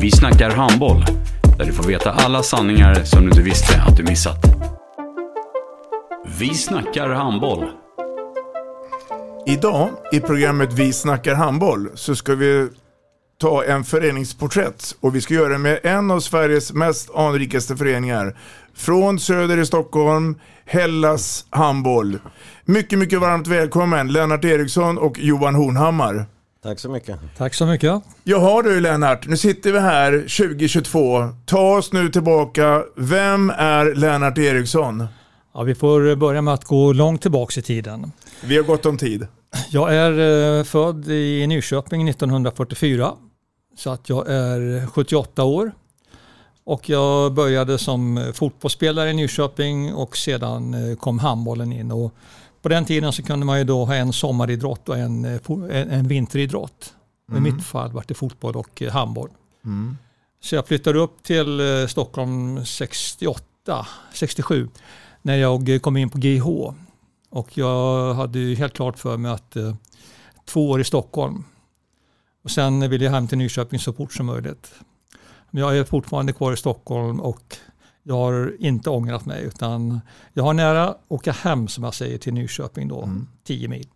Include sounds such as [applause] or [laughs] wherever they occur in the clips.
Vi snackar handboll, där du får veta alla sanningar som du inte visste att du missat. Vi snackar handboll. Idag i programmet Vi snackar handboll så ska vi ta en föreningsporträtt och vi ska göra det med en av Sveriges mest anrikaste föreningar. Från Söder i Stockholm, Hellas handboll. Mycket, mycket varmt välkommen Lennart Eriksson och Johan Hornhammar. Tack så mycket. Tack så mycket. Jaha du Lennart, nu sitter vi här 2022. Ta oss nu tillbaka. Vem är Lennart Eriksson? Ja, vi får börja med att gå långt tillbaka i tiden. Vi har gått om tid. Jag är eh, född i Nyköping 1944. Så att jag är 78 år. Och jag började som fotbollsspelare i Nyköping och sedan eh, kom handbollen in. Och på den tiden så kunde man ju då ha en sommaridrott och en, eh, en, en vinteridrott. Mm. I mitt fall var det fotboll och handboll. Mm. Så jag flyttade upp till Stockholm 68, 67 när jag kom in på GH. Och jag hade ju helt klart för mig att eh, två år i Stockholm. Och sen ville jag hem till Nyköping så fort som möjligt. Men jag är fortfarande kvar i Stockholm och jag har inte ångrat mig utan jag har nära att åka hem som jag säger till Nyköping då, mm. 10 mil.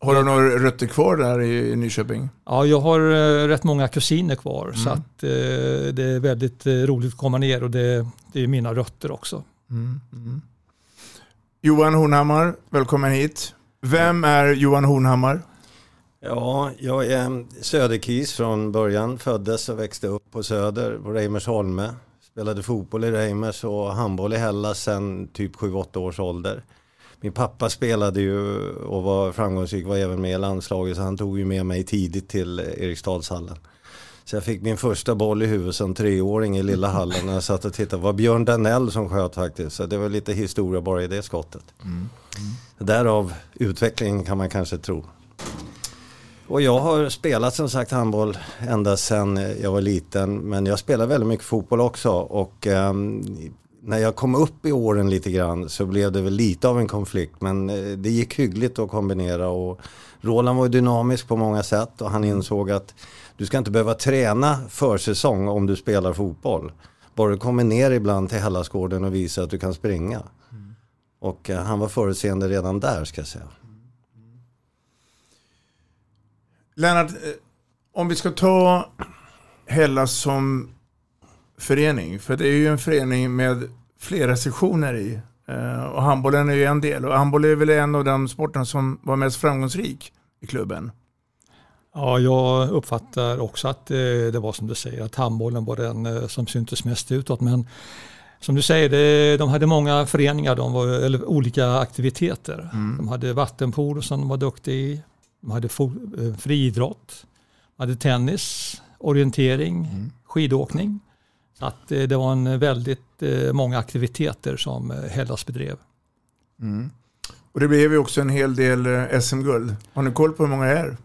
Har du några rötter kvar där i Nyköping? Ja, jag har uh, rätt många kusiner kvar mm. så att uh, det är väldigt uh, roligt att komma ner och det, det är mina rötter också. Mm. Mm. Johan Hornhammar, välkommen hit. Vem är Johan Hornhammar? Ja, jag är söderkis från början. Föddes och växte upp på Söder, på Reimersholme. Spelade fotboll i Reimers och handboll i Hellas sen typ 7-8 års ålder. Min pappa spelade ju och var framgångsrik, var även med i landslaget så han tog ju med mig tidigt till Eriksdalshallen. Så jag fick min första boll i huvudet som treåring i lilla hallen när jag satt och tittade. Det var Björn Danell som sköt faktiskt. Så det var lite historia bara i det skottet. Mm. Mm. Därav utvecklingen kan man kanske tro. Och jag har spelat som sagt handboll ända sedan jag var liten. Men jag spelar väldigt mycket fotboll också. Och um, när jag kom upp i åren lite grann så blev det väl lite av en konflikt. Men eh, det gick hyggligt att kombinera. Och Roland var dynamisk på många sätt och han insåg att du ska inte behöva träna försäsong om du spelar fotboll. Bara du kommer ner ibland till Hellasgården och visar att du kan springa. Mm. Och eh, han var förutseende redan där ska jag säga. Lennart, eh, om vi ska ta Hellas som förening. För det är ju en förening med flera sektioner i. Eh, och handbollen är ju en del. Och handboll är väl en av de sporterna som var mest framgångsrik i klubben. Ja, jag uppfattar också att det var som du säger, att handbollen var den eh, som syntes mest utåt. Men som du säger, det, de hade många föreningar, de var, eller olika aktiviteter. Mm. De hade vattenpolo som de var duktiga i. De hade eh, friidrott, de hade tennis, orientering, mm. skidåkning. Så att eh, det var en väldigt många aktiviteter som Hellas bedrev. Mm. Och det blev ju också en hel del SM-guld. Har ni koll på hur många det är?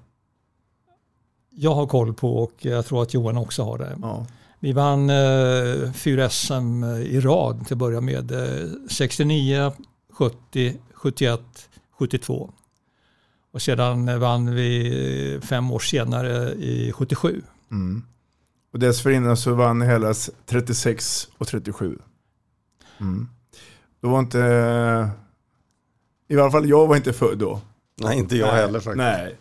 jag har koll på och jag tror att Johan också har det. Ja. Vi vann eh, fyra SM i rad till att börja med. Eh, 69, 70, 71, 72. Och sedan vann vi fem år senare i 77. Mm. Och dessförinnan så vann Hellas 36 och 37. Mm. Då var inte, i alla fall jag var inte född då. Nej, inte jag Nej. heller faktiskt.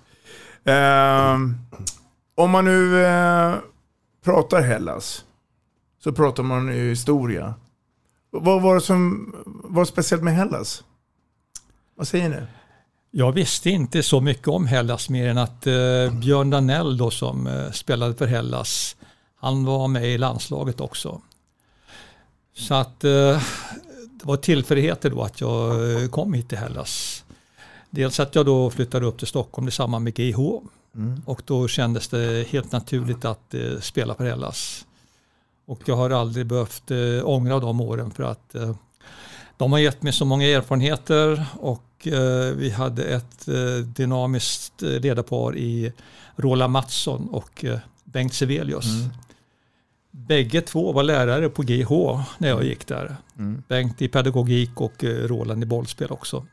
Nej. Um, om man nu eh, pratar Hellas så pratar man ju historia. Vad var det som var speciellt med Hellas? Vad säger ni? Jag visste inte så mycket om Hellas mer än att eh, Björn Danell då som eh, spelade för Hellas, han var med i landslaget också. Så att eh, det var tillfälligheter då att jag eh, kom hit till Hellas. Dels att jag då flyttade upp till Stockholm tillsammans med GH Mm. och då kändes det helt naturligt att eh, spela för Hellas. Och jag har aldrig behövt eh, ångra de åren för att de har gett mig så många erfarenheter och eh, vi hade ett eh, dynamiskt eh, ledarpar i Roland Mattsson och eh, Bengt Sevelius. Mm. Bägge två var lärare på GH när jag gick där. Mm. Bengt i pedagogik och eh, Roland i bollspel också.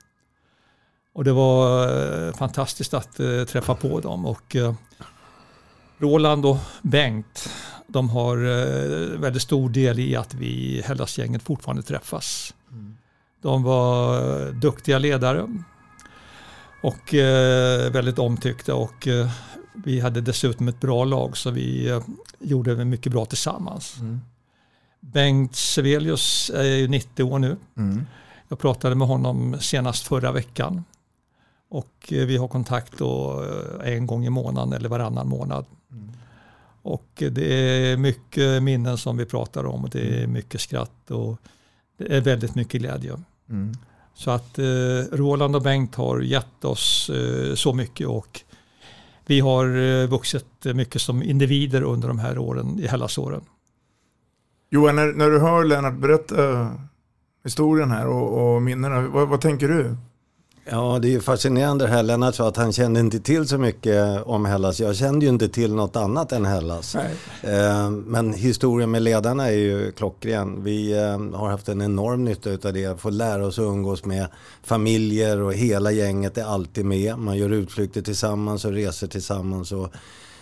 Och det var eh, fantastiskt att träffa på dem. Och Roland och Bengt, de har väldigt stor del i att vi Hellasgänget fortfarande träffas. De var eh, duktiga ledare och eh, väldigt omtyckta och eh, vi hade dessutom ett bra lag så vi gjorde mycket bra tillsammans. Mm. Bengt Sevelius är ju 90 år nu. Mm. Jag pratade med honom senast förra veckan. Och vi har kontakt då en gång i månaden eller varannan månad. Och eh, det är mycket minnen som vi pratar om och det är mycket skratt och det är väldigt mycket glädje. Mm. Så att eh, Roland och Bengt har gett oss eh, så mycket och vi har eh, vuxit mycket som individer under de här åren, i Hellasåren. Johan, när, när du hör Lennart berätta historien här och, och minnena, vad, vad tänker du? Ja, det är ju fascinerande det här. Lennart sa att han kände inte till så mycket om Hellas. Jag kände ju inte till något annat än Hellas. Eh, Men historien med ledarna är ju klockren. Vi eh, har haft en enorm nytta av det. Få lära oss att umgås med familjer och hela gänget är alltid med. Man gör utflykter tillsammans och reser tillsammans. Och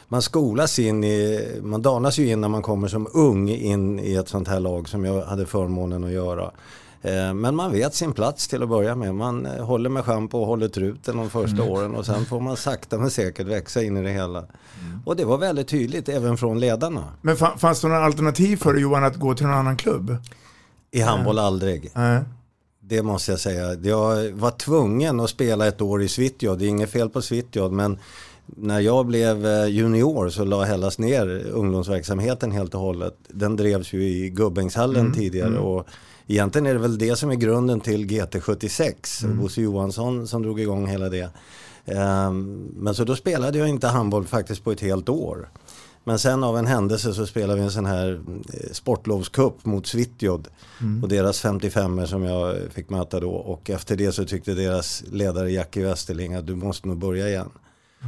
man skolas in i, man danas ju in när man kommer som ung in i ett sånt här lag som jag hade förmånen att göra. Eh, Men man vet sin plats till att börja med. Man eh, håller med schampo och håller truten de första Mm. åren och sen får man sakta men säkert växa in i det hela. Och det var väldigt tydligt även från ledarna. Men fa- fanns det några alternativ för dig Johan att gå till någon annan klubb? I handboll aldrig. Nej. Det måste jag säga. Jag var tvungen att spela ett år i Svitjod. Det är inget fel på Svitjod men när jag blev eh, junior så la Hellas ner ungdomsverksamheten helt och hållet. Den drevs ju i Gubbängshallen Mm, tidigare mm. och egentligen är det väl det som är grunden till GT76. Mm. Bosse Johansson som drog igång hela det. Ehm, Men så då spelade jag inte handboll faktiskt på ett helt år. Men sen av en händelse så spelade vi en sån här eh, sportlovscup mot Svitjod Mm. och deras 55 som jag fick möta då och efter det så tyckte deras ledare Jackie Westerling att du måste nog börja igen.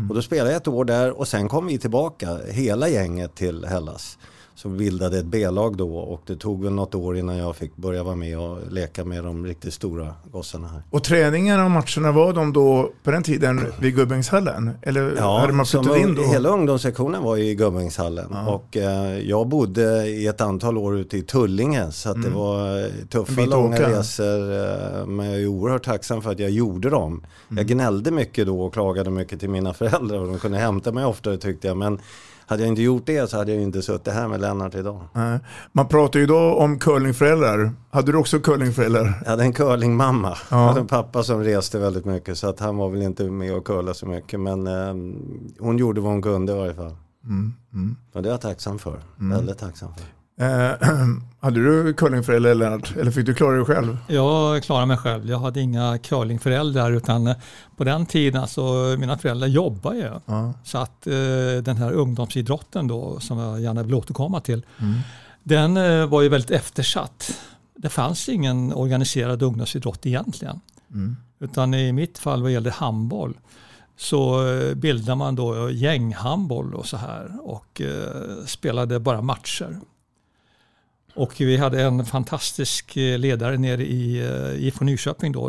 Och då spelade jag ett år där och sen kom vi tillbaka hela gänget till Hellas. Som bildade ett B-lag då och det tog väl något år innan jag fick börja vara med och leka med de riktigt stora gossarna här. Och träningarna och matcherna var de då på den tiden vid Gubbängshallen? Eller hade man flyttat in då? Hela ungdomssektionen var ju i Gubbängshallen och eh, jag bodde i ett antal år ute i Tullinge så att det Mm. var eh, tuffa långa åka. resor eh, men jag är oerhört tacksam för att jag gjorde dem. Mm. Jag gnällde mycket då och klagade mycket till mina [laughs] föräldrar och de kunde hämta mig oftare tyckte jag men hade jag inte gjort det så hade jag inte suttit här med Lennart idag. Nej. Man pratar ju idag om curlingföräldrar. Hade du också curlingföräldrar? Jag hade en curlingmamma. Ja. Jag hade en pappa som reste väldigt mycket så att han var väl inte med och curla så mycket men eh, hon gjorde vad hon kunde i varje fall. Mm. Mm. Och det är jag tacksam för. Mm. Väldigt tacksam för. Eh, [clears throat] hade du curlingföräldrar Lennart? Eller fick du klara dig själv? Jag klarar mig själv. Jag hade inga curlingföräldrar utan eh, på den tiden så mina föräldrar jobbade ju. Ja. Så att eh, den här ungdomsidrotten då som jag gärna vill återkomma till. Mm. Den eh, var ju väldigt eftersatt. Det fanns ingen organiserad ungdomsidrott egentligen. Mm. Utan i mitt fall vad gällde handboll så eh, bildade man då gänghandboll och så här och eh, spelade bara matcher. Och vi hade en fantastisk eh, ledare nere i eh, IFK Nyköping då.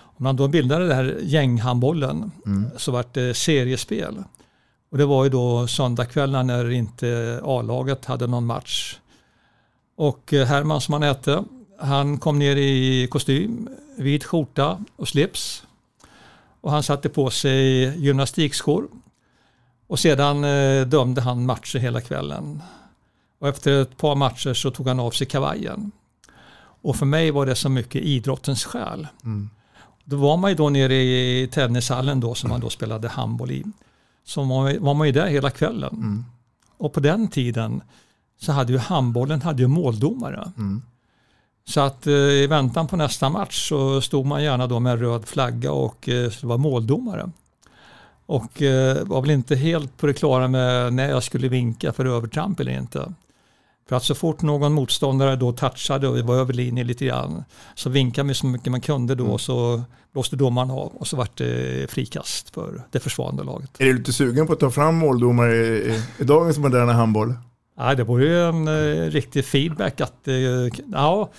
Om man då bildade den här gänghandbollen Mm. så var det seriespel. Och det var ju då söndagskvällar när inte A-laget hade någon match. Och eh, Herman som han hette, han kom ner i kostym, vit skjorta och slips. Och han satte på sig gymnastikskor. Och sedan dömde han matcher hela kvällen. Och efter ett par matcher så tog han av sig kavajen. Och för mig var det så mycket idrottens själ. Mm. Då var man ju då nere i tennishallen då som man då spelade handboll i. Så var, var man ju där hela kvällen. Mm. Och på den tiden så hade ju handbollen hade ju måldomare. Mm. Så att eh, i väntan på nästa match så stod man gärna då med en röd flagga och eh, var måldomare. Och eh, var väl inte helt på det klara med när jag skulle vinka för övertramp eller inte. För att så fort någon motståndare då touchade och vi var över linjen lite grann så vinkade man så mycket man kunde då och så blåste domaren av och så vart det frikast för det försvarande laget. Är du lite sugen på att ta fram måldomare i, i, i dagens moderna handboll? Ja, det vore ju en eh, riktig feedback att, eh, ja,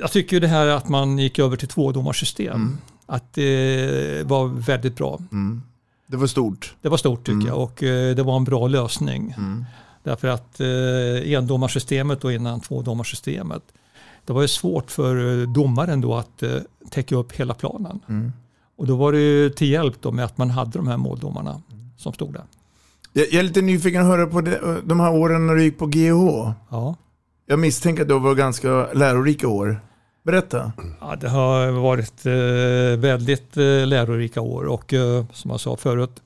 jag tycker ju det här att man gick över till tvådomarsystem, Mm. att det var väldigt bra. Mm. Det var stort. Det var stort tycker Mm. jag och eh, det var en bra lösning. Mm. Därför att eh, endomarsystemet och innan tvådomarsystemet, det var ju svårt för eh, domaren då att eh, täcka upp hela planen. Mm. Och då var det ju till hjälp då med att man hade de här måldomarna som stod där. Jag, jag är lite nyfiken att höra på det, de här åren när du gick på GH. Ja. Jag misstänker att det var ganska lärorika år. Berätta. Ja, det har varit eh, väldigt eh, lärorika år och eh, som jag sa förut,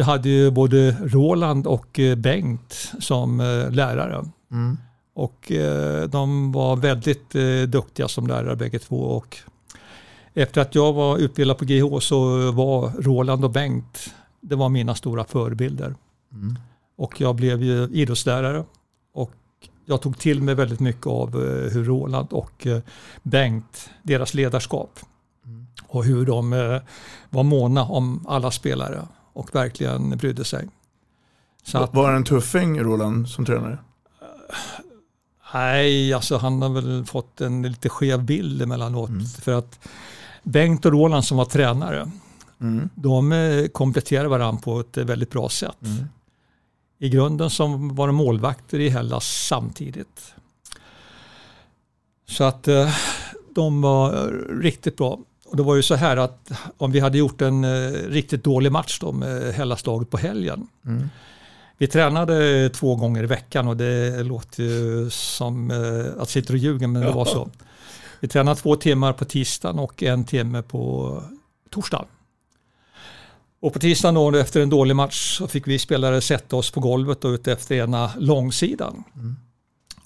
jag hade ju både Roland och eh, Bengt som eh, lärare. Mm. Och eh, de var väldigt duktiga som lärare bägge två. Och efter att jag var utbildad på GH så var Roland och Bengt, det var mina stora förebilder. Mm. Och jag blev ju idrottslärare. Och jag tog till mig väldigt mycket av hur Roland och Bengt, deras ledarskap. Och hur de var måna om alla spelare och verkligen brydde sig. Så att, Var det en tuffing, Roland, som tränare? Nej, alltså han har väl fått en lite skev bild emellanåt. För att Bengt och Roland som var tränare, Mm. de eh, kompletterar varandra på ett eh, väldigt bra sätt. Mm. I grunden som var de målvakter i Hellas samtidigt. Så att eh, de var riktigt bra. Och det var ju så här att om vi hade gjort en eh, riktigt dålig match då med Hellas-laget på helgen. Mm. Vi tränade två gånger i veckan och det låter ju som eh, att sitta och ljuga men det var så. Vi tränade två timmar på tisdagen och en timme på torsdagen. Och på tisdagen då efter en dålig match så fick vi spelare sätta oss på golvet och ut efter ena långsidan.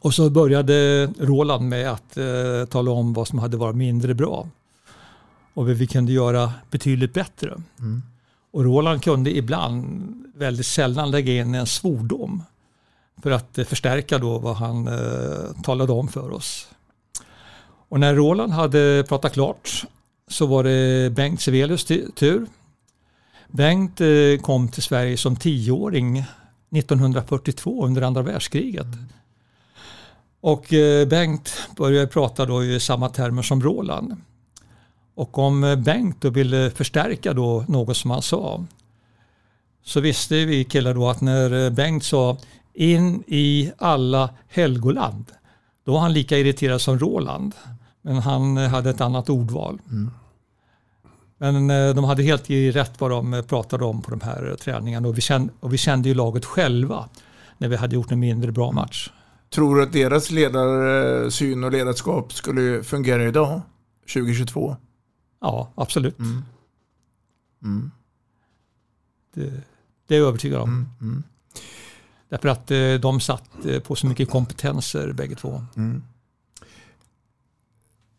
Och så började Roland med att eh, tala om vad som hade varit mindre bra. Och vi kunde göra betydligt bättre. Mm. Och Roland kunde ibland väldigt sällan lägga in en svordom. För att eh, förstärka då vad han eh, talade om för oss. Och när Roland hade pratat klart så var det Bengt Sevelius tu- tur. Bengt eh, kom till Sverige som tioåring 1942 under andra världskriget. Och eh, Bengt började prata då i samma termer som Roland. Och om eh, Bengt då ville förstärka då något som han sa så visste vi killar då att när eh, Bengt sa in i alla Helgoland då var han lika irriterad som Roland. Men han eh, hade ett annat ordval. Men eh, de hade helt rätt vad de pratade om på de här träningarna och vi kände, och vi kände ju laget själva när vi hade gjort en mindre bra match. Tror du att deras ledarsyn och ledarskap skulle fungera idag, 2022? Ja, absolut. Mm. Det, det är jag övertygad om. Mm. Mm. Därför att eh, de satt eh, på så mycket kompetenser bägge två. Mm.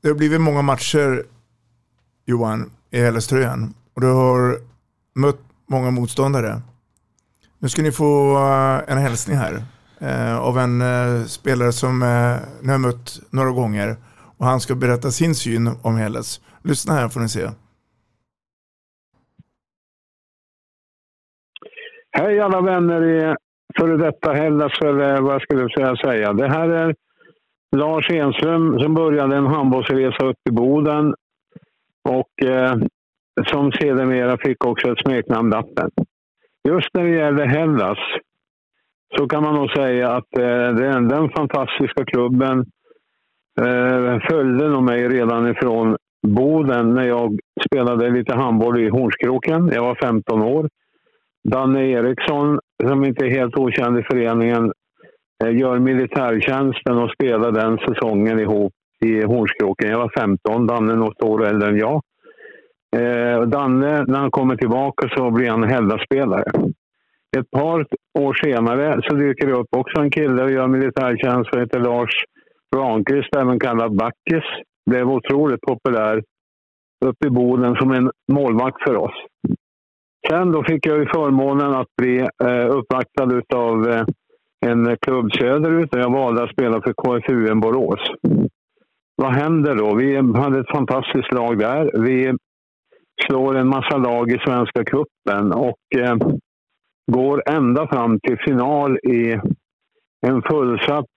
Det har blivit många matcher, Johan, i Helleströjan. Och du har mött många motståndare. Nu ska ni få eh, en hälsning här eh, av en eh, spelare som eh, ni har mött några gånger. Och han ska berätta sin syn om Helles. Lyssna här får ni se. Hej alla vänner i före detta Hellas, eller vad jag skulle säga säga. Det här är Lars Enström som började en handbollsresa upp i Boden och eh, som sedermera fick också ett smeknamn Lappen. Just när det gäller Hellas så kan man nog säga att eh, den, den fantastiska klubben eh, följde nog mig redan ifrån Boden när jag spelade lite handboll i Hornskroken. Jag var 15 år. Danne Eriksson, som inte är helt okänd i föreningen, eh, gör militärtjänsten och spelar den säsongen ihop i Hornskroken. Jag var 15, Danne något år äldre än jag. Eh, Danne, när han kommer tillbaka så blir han Hälla-spelare. Ett par år senare så dyker det upp också en kille och gör militärtjänst som heter Lars Ramqvist, även kallad Backis. Blev otroligt populär uppe i Boden som en målvakt för oss. Sen då fick jag ju förmånen att bli eh, uppvaktad av eh, en klubb söderut och jag valde att spela för KFUM Borås. Vad händer då? Vi hade ett fantastiskt lag där. Vi slår en massa lag i Svenska cupen och eh, går ända fram till final i en fullsatt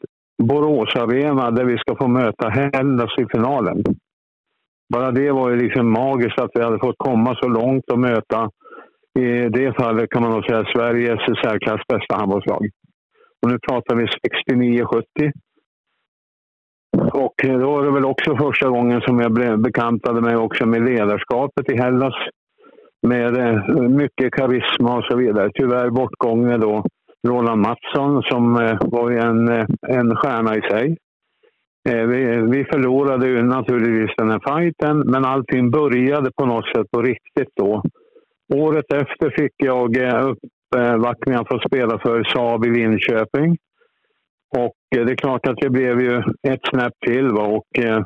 Borås Arena där vi ska få möta Hellas i finalen. Bara det var ju liksom magiskt att vi hade fått komma så långt och möta, i det fallet kan man nog säga, Sveriges i särklass bästa handbollslag. Och nu pratar vi 69-70. Och då var det väl också första gången som jag bekantade mig också med ledarskapet i Hellas. Med eh, mycket karisma och så vidare. Tyvärr bortgången då Roland Mattsson som eh, var en, eh, en stjärna i sig. Eh, vi, vi förlorade ju naturligtvis den här fighten, men allting började på något sätt på riktigt då. Året efter fick jag uppvaktningar för att spela för Saab i Linköping. Och det är klart att det blev ju ett snäpp till va? och eh,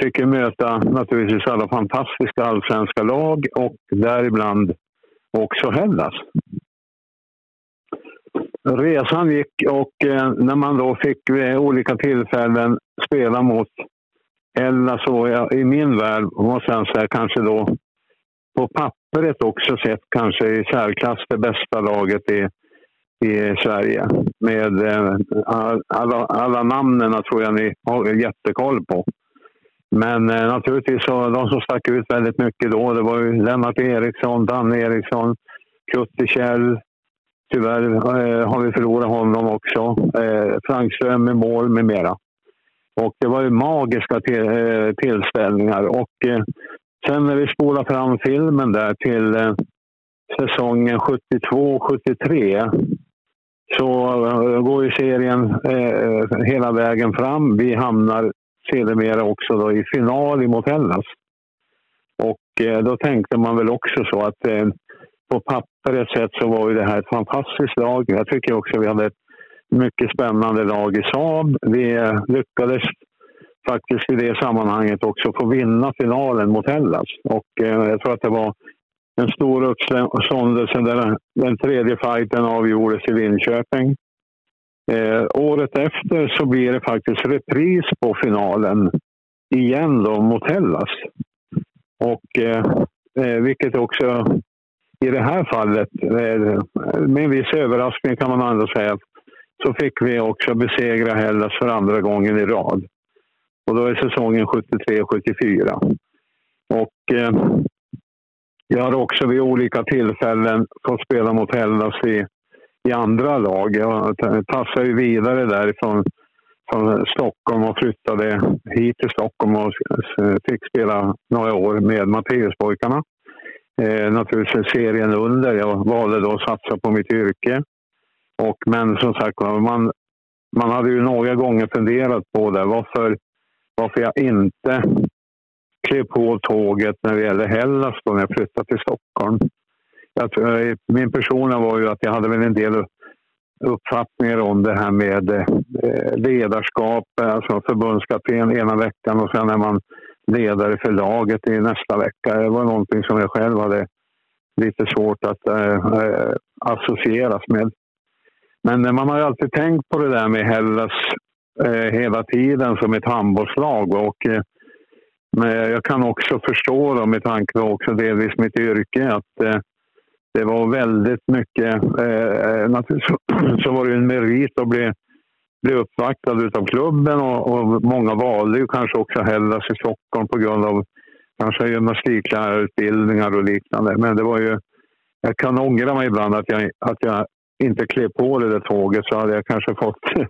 fick ju möta naturligtvis alla fantastiska allsvenska lag och däribland också Hellas. Resan gick och eh, när man då fick vid olika tillfällen spela mot Ella så jag, i min värld var jag kanske då på pappret också sett kanske i särklass det bästa laget i i Sverige. Med eh, alla, alla namnen tror jag ni har jättekoll på. Men eh, naturligtvis så de som stack ut väldigt mycket då, det var ju Lennart Eriksson, Danne Eriksson, Kutte Kjell. Tyvärr eh, har vi förlorat honom också. Eh, Frank i mål med mera. Och det var ju magiska till, eh, tillställningar. Och eh, sen när vi spolar fram filmen där till eh, säsongen 72-73 så eh, går ju serien eh, hela vägen fram. Vi hamnar sedermera också då i final mot Hellas. Och eh, då tänkte man väl också så att på pappret sett så var ju det här ett fantastiskt lag. Jag tycker också vi hade ett mycket spännande lag i Saab. Vi eh, lyckades faktiskt i det sammanhanget också få vinna finalen mot Hellas. Och eh, jag tror att det var en stor uppståndelse där den tredje fighten avgjordes i Linköping. Eh, året efter så blir det faktiskt repris på finalen igen då mot Hellas. Och, eh, eh vilket också i det här fallet, eh, med en viss överraskning kan man ändå säga, så fick vi också besegra Hellas för andra gången i rad. Och då är säsongen 73-74. Och eh, jag har också vid olika tillfällen fått spela mot Hellas i, i andra lag. Jag tassade ju vidare därifrån från Stockholm och flyttade hit till Stockholm och fick spela några år med Matteuspojkarna. Eh, naturligtvis serien under. Jag valde då att satsa på mitt yrke. Och, men som sagt man, man hade ju några gånger funderat på det. Varför, varför jag inte klev på tåget när det gällde Hellas då när jag flyttade till Stockholm. Jag, eh, min persona var ju att jag hade väl en del uppfattningar om det här med eh, ledarskap, alltså förbundskapten ena veckan och sen är man ledare för laget i nästa vecka. Det var någonting som jag själv hade lite svårt att eh, eh associeras med. Men eh, man har ju alltid tänkt på det där med Hellas eh, hela tiden som ett handbollslag och eh, men jag kan också förstå, då, med tanke på också delvis mitt yrke, att eh, det var väldigt mycket... Eh, eh naturligtvis [clears throat] så var det en merit att bli, blev uppvaktad av klubben och, och, många valde ju kanske också Hellas i Stockholm på grund av kanske gymnastiklärarutbildningar och liknande. Men det var ju... Jag kan ångra mig ibland att jag, att jag inte klev på det där tåget så hade jag kanske fått [laughs]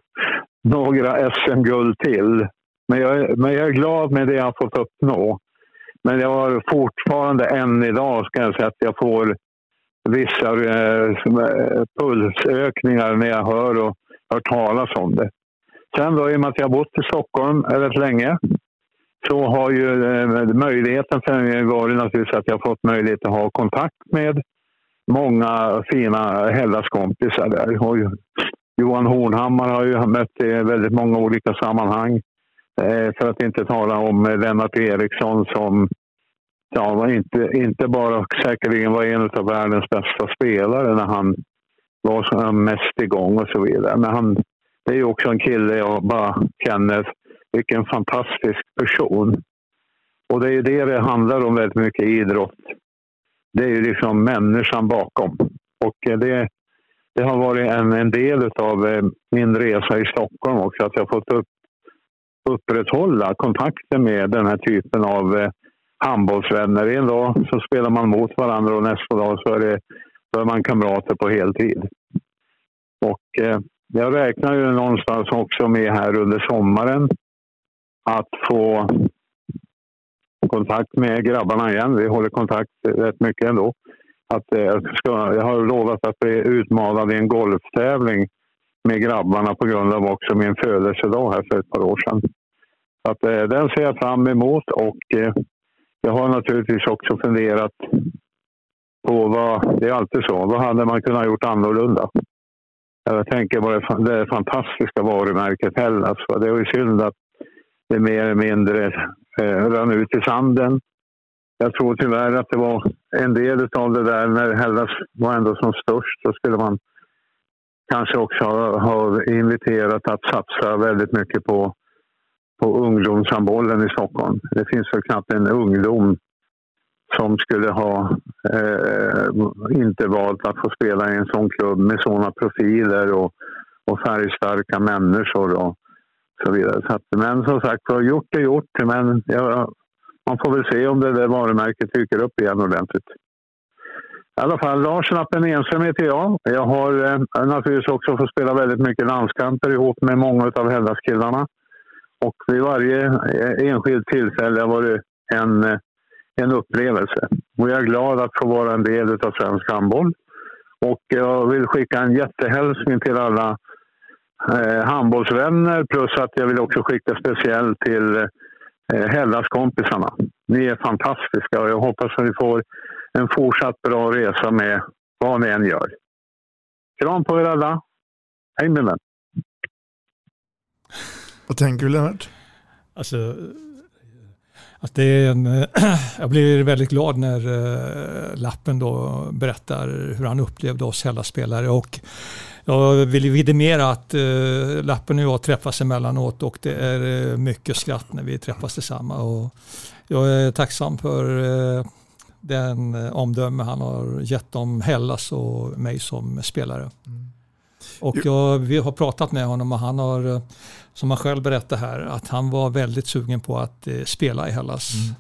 några SM-guld till. Men jag, men jag är glad med det jag har fått uppnå. Men jag har fortfarande än idag ska jag säga att jag får vissa eh, eh pulsökningar när jag hör och hört talas om det. Sen då, i och med att jag har bott i Stockholm rätt länge så har ju eh, möjligheten för mig varit naturligtvis att jag har fått möjlighet att ha kontakt med många fina Hellaskompisar där. Och Johan Hornhammar har ju mött i väldigt många olika sammanhang. Eh, för att inte tala om Lennart Eriksson som ja, inte, inte bara säkerligen var en av världens bästa spelare när han var som är mest igång och så vidare. Men han, det är ju också en kille jag bara känner, vilken fantastisk person. Och det är ju det det handlar om väldigt mycket i idrott. Det är ju liksom människan bakom. Och det, det har varit en, en del av eh, min resa i Stockholm också, att jag fått upp, upprätthålla kontakten med den här typen av eh, handbollsvänner. En dag så spelar man mot varandra och nästa dag så är, det, då är man kamrater på heltid. Och eh, jag räknar ju någonstans också med här under sommaren att få kontakt med grabbarna igen. Vi håller kontakt rätt mycket ändå. Att, eh, jag, ska, jag har lovat att bli utmanad i en golftävling med grabbarna på grund av också min födelsedag här för ett par år sedan. Så att, eh, den ser jag fram emot och eh, jag har naturligtvis också funderat på vad, det är alltid så, vad hade man kunnat gjort annorlunda? Jag tänker på det, det fantastiska varumärket Hellas. Det är ju synd att det mer eller mindre eh, rann ut i sanden. Jag tror tyvärr att det var en del av det där när Hellas var ändå som störst. Så skulle man kanske också ha, ha inviterat att satsa väldigt mycket på på ungdomshandbollen i Stockholm. Det finns väl knappt en ungdom som skulle ha eh, inte valt att få spela i en sån klubb med såna profiler och, och färgstarka människor och så vidare. Så att, men som sagt gjort är gjort. Men ja, man får väl se om det där varumärket dyker upp igen ordentligt. I alla fall, Lars Lappen Enström heter jag. Jag har eh, naturligtvis också fått spela väldigt mycket landskamper ihop med många av Hellas-killarna. Och vid varje eh, enskilt tillfälle har varit en, eh, en upplevelse. Och jag är glad att få vara en del av svensk handboll. Och jag vill skicka en jättehälsning till alla eh, handbollsvänner plus att jag vill också skicka speciellt till eh, Hellaskompisarna. Ni är fantastiska och jag hoppas att ni får en fortsatt bra resa med vad ni än gör. Kram på er alla. Hej min vän. Vad tänker du Lennart? Alltså, att det är en, [clears throat] jag blir väldigt glad när uh, Lappen då berättar hur han upplevde oss Hellas-spelare. Och jag vill vidimera att uh, Lappen och jag träffas emellanåt och det är mycket skratt när vi träffas tillsammans. Och jag är tacksam för den omdöme han har gett om Hellas och mig som spelare. Mm. Och jag, vi har pratat med honom och han har som han själv berättade här, att han var väldigt sugen på att eh, spela i Hellas. Mm.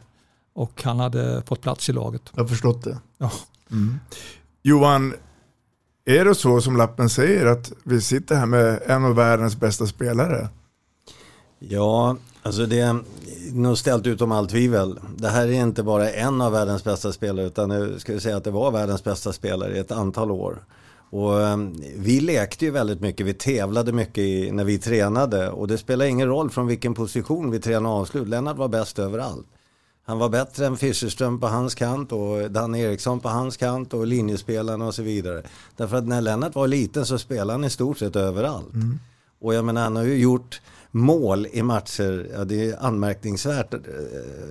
Och han hade fått plats i laget. Jag har förstått det. Ja. Mm. Johan, är det så som lappen säger att vi sitter här med en av världens bästa spelare? Ja, alltså det är nog ställt utom allt tvivel. Det här är inte bara en av världens bästa spelare utan jag skulle säga att det var världens bästa spelare i ett antal år. Och ehm, vi lekte ju väldigt mycket, vi tävlade mycket i, när vi tränade och det spelar ingen roll från vilken position vi tränade avslut. Lennart var bäst överallt. Han var bättre än Fischerström på hans kant och Dan Eriksson på hans kant och linjespelarna och så vidare. Därför att när Lennart var liten så spelade han i stort sett överallt. Mm. Och jag menar han har ju gjort mål i matcher, ja, det är anmärkningsvärt eh,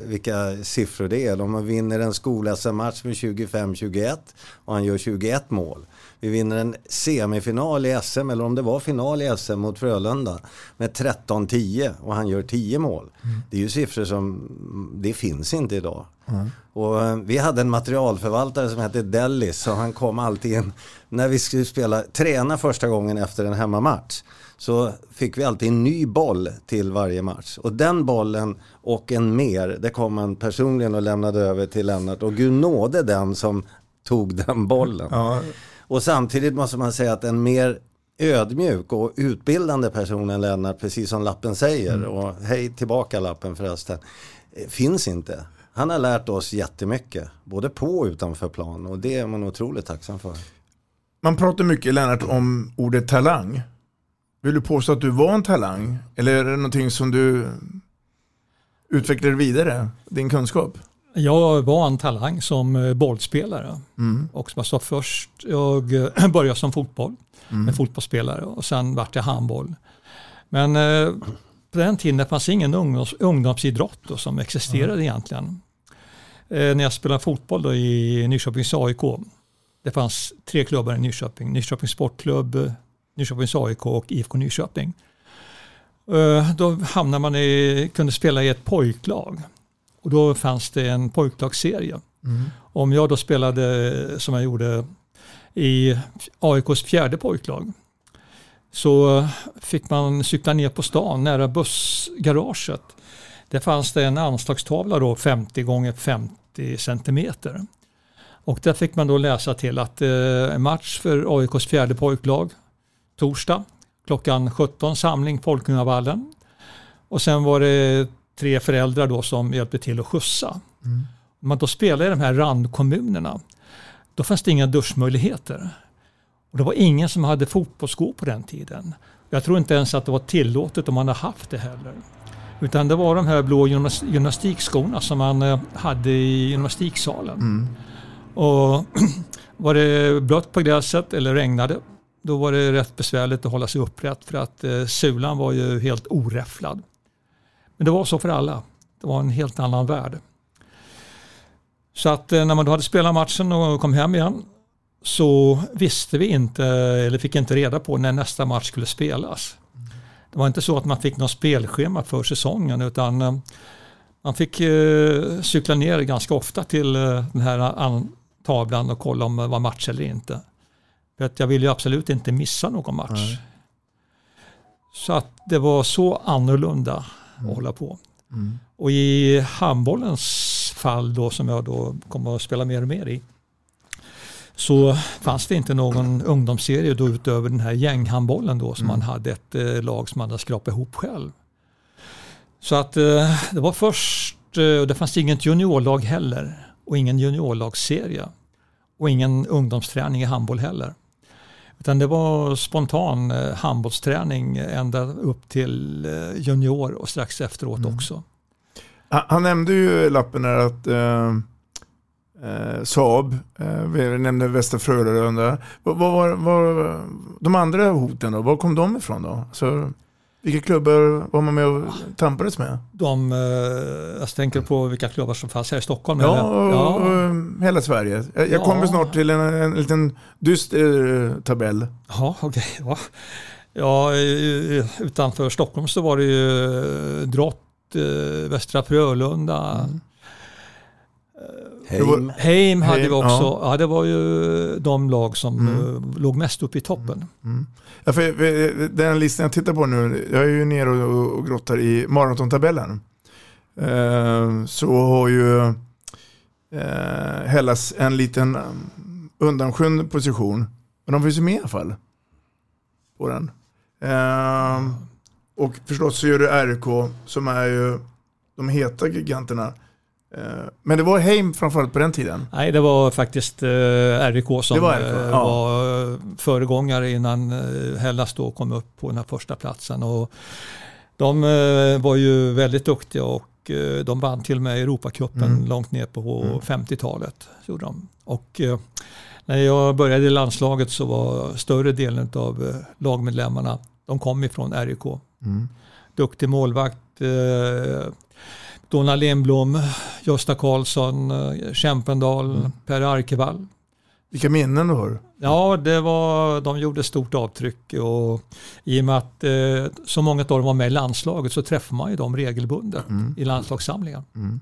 vilka siffror det är. Om man vinner en skol-SM-match med 25-21 och han gör 21 mål. Vi vinner en semifinal i SM, eller om det var final i SM mot Frölunda med 13-10 och han gör 10 mål. Mm. Det är ju siffror som, det finns inte idag. Mm. Och eh, vi hade en materialförvaltare som hette Dellis och han kom alltid in när vi skulle spela, träna första gången efter en hemmamatch så fick vi alltid en ny boll till varje match. Och den bollen och en mer, det kom han personligen och lämnade över till Lennart. Och gud nåde den som tog den bollen. Ja. Och samtidigt måste man säga att en mer ödmjuk och utbildande person än Lennart, precis som lappen säger, mm. och hej tillbaka lappen förresten, eh, finns inte. Han har lärt oss jättemycket, både på och utanför plan och det är man otroligt tacksam för. Man pratar mycket, Lennart, om ordet talang. Vill du påstå att du var en talang? Eller är det någonting som du utvecklade vidare, din kunskap? Jag var en talang som eh, bollspelare. Mm. Och som jag sa först, jag eh, [clears throat] började som fotboll Mm. med fotbollsspelare och sen vart jag handboll. Men eh, på den tiden det fanns ingen ungdoms, ungdomsidrott då, som existerade egentligen. Eh, när jag spelade fotboll då i Nyköpings AIK. Det fanns tre klubbar i Nyköping. Nyköpings Sportklubb, Nyköpings AIK och IFK Nyköping. Eh, då hamnade man i, kunde spela i ett pojklag. Och då fanns det en pojklagsserie. Mm. Om jag då spelade som jag gjorde i AIKs fjärde pojklag så fick man cykla ner på stan nära bussgaraget. Där fanns det en anslagstavla då 50 gånger 50 centimeter. Och där fick man då läsa till att eh, match för AIKs fjärde pojklag torsdag klockan 17 samling Folkungavallen. Och sen var det tre föräldrar då som hjälpte till att skjutsa. Mm. Om man då spelade i de här randkommunerna då fanns det inga duschmöjligheter. Och det var ingen som hade fotbollsskor på den tiden. Jag tror inte ens att det var tillåtet om man hade haft det heller. Utan det var de här blå gymnas- gymnastikskorna som man eh, hade i gymnastiksalen. Mm. Och [clears throat] var det blött på gräset eller regnade då var det rätt besvärligt att hålla sig upprätt för att eh, sulan var ju helt oräfflad. Men det var så för alla. Det var en helt annan värld. Så att eh, när man då hade spelat matchen och kom hem igen så visste vi inte, eller fick inte reda på när nästa match skulle spelas. Det var inte så att man fick något spelschema för säsongen utan eh, man fick eh, cykla ner ganska ofta till den här an- tavlan och kolla om det var match eller inte. För att jag ville ju absolut inte missa någon match. Nej. Så att det var så annorlunda att hålla på. Mm. Och i handbollens fall då som jag då kommer att spela mer och mer i så fanns det inte någon ungdomsserie då utöver den här gänghandbollen då som Mm. man hade ett eh, lag som man hade skrapat ihop själv. Så att eh, det var först, eh, och det fanns inget juniorlag heller och ingen juniorlagsserie och ingen ungdomsträning i handboll heller. Utan det var spontan eh, handbollsträning ända upp till eh, junior och strax efteråt Mm. också. Han, nämnde ju lappen där att eh, eh, Saab, eh, vi nämnde Västra Frölunda. Vad vad var vad, de andra hoten då? Var kom de ifrån då? Så, vilka klubbar var man med och tampades med? De, eh, jag tänker på vilka klubbar som fanns här i Stockholm. Ja, eller? och, och, hela Sverige. Jag, Ja. kommer snart till en, en liten dyster eh, tabell. Ja, okej. Ja. Ja, eh, utanför Stockholm så var det ju eh, Drott, eh, Västra Frölunda. Heim. Heim hade Heim, vi också. ja. Ja. det var ju de lag som Mm. eh, låg mest upp i toppen. Mm. Ja, för, för, den listan jag tittar på nu, jag är ju nere och, och grottar i maratontabellen. Eh, så har ju eh, Hellas en liten um, undanskymd position. Men de finns ju med i alla fall. På den. Eh, och förstås så gör du RK som är ju de heta giganterna. Eh, men det var Heim framförallt på den tiden. Nej, det var faktiskt eh, RIK som var RIK, eh, ja. var eh, föregångare innan eh, Hellas då kom upp på den här första platsen. Och de var ju väldigt duktiga och de vann till och med Europacupen Mm. långt ner på Mm. 50-talet. Gjorde de. Och, när jag började i landslaget så var större delen av lagmedlemmarna de kom ifrån RIK. Mm. Duktig målvakt, Donna Lindblom, Gösta Karlsson, eh, Kämpendal, Mm. Per Arkevall. Vilka minnen du har. Ja, det var, de gjorde stort avtryck och i och med att eh, så många av dem var med i landslaget så träffar man ju dem regelbundet Mm. i landslagssamlingar. Mm.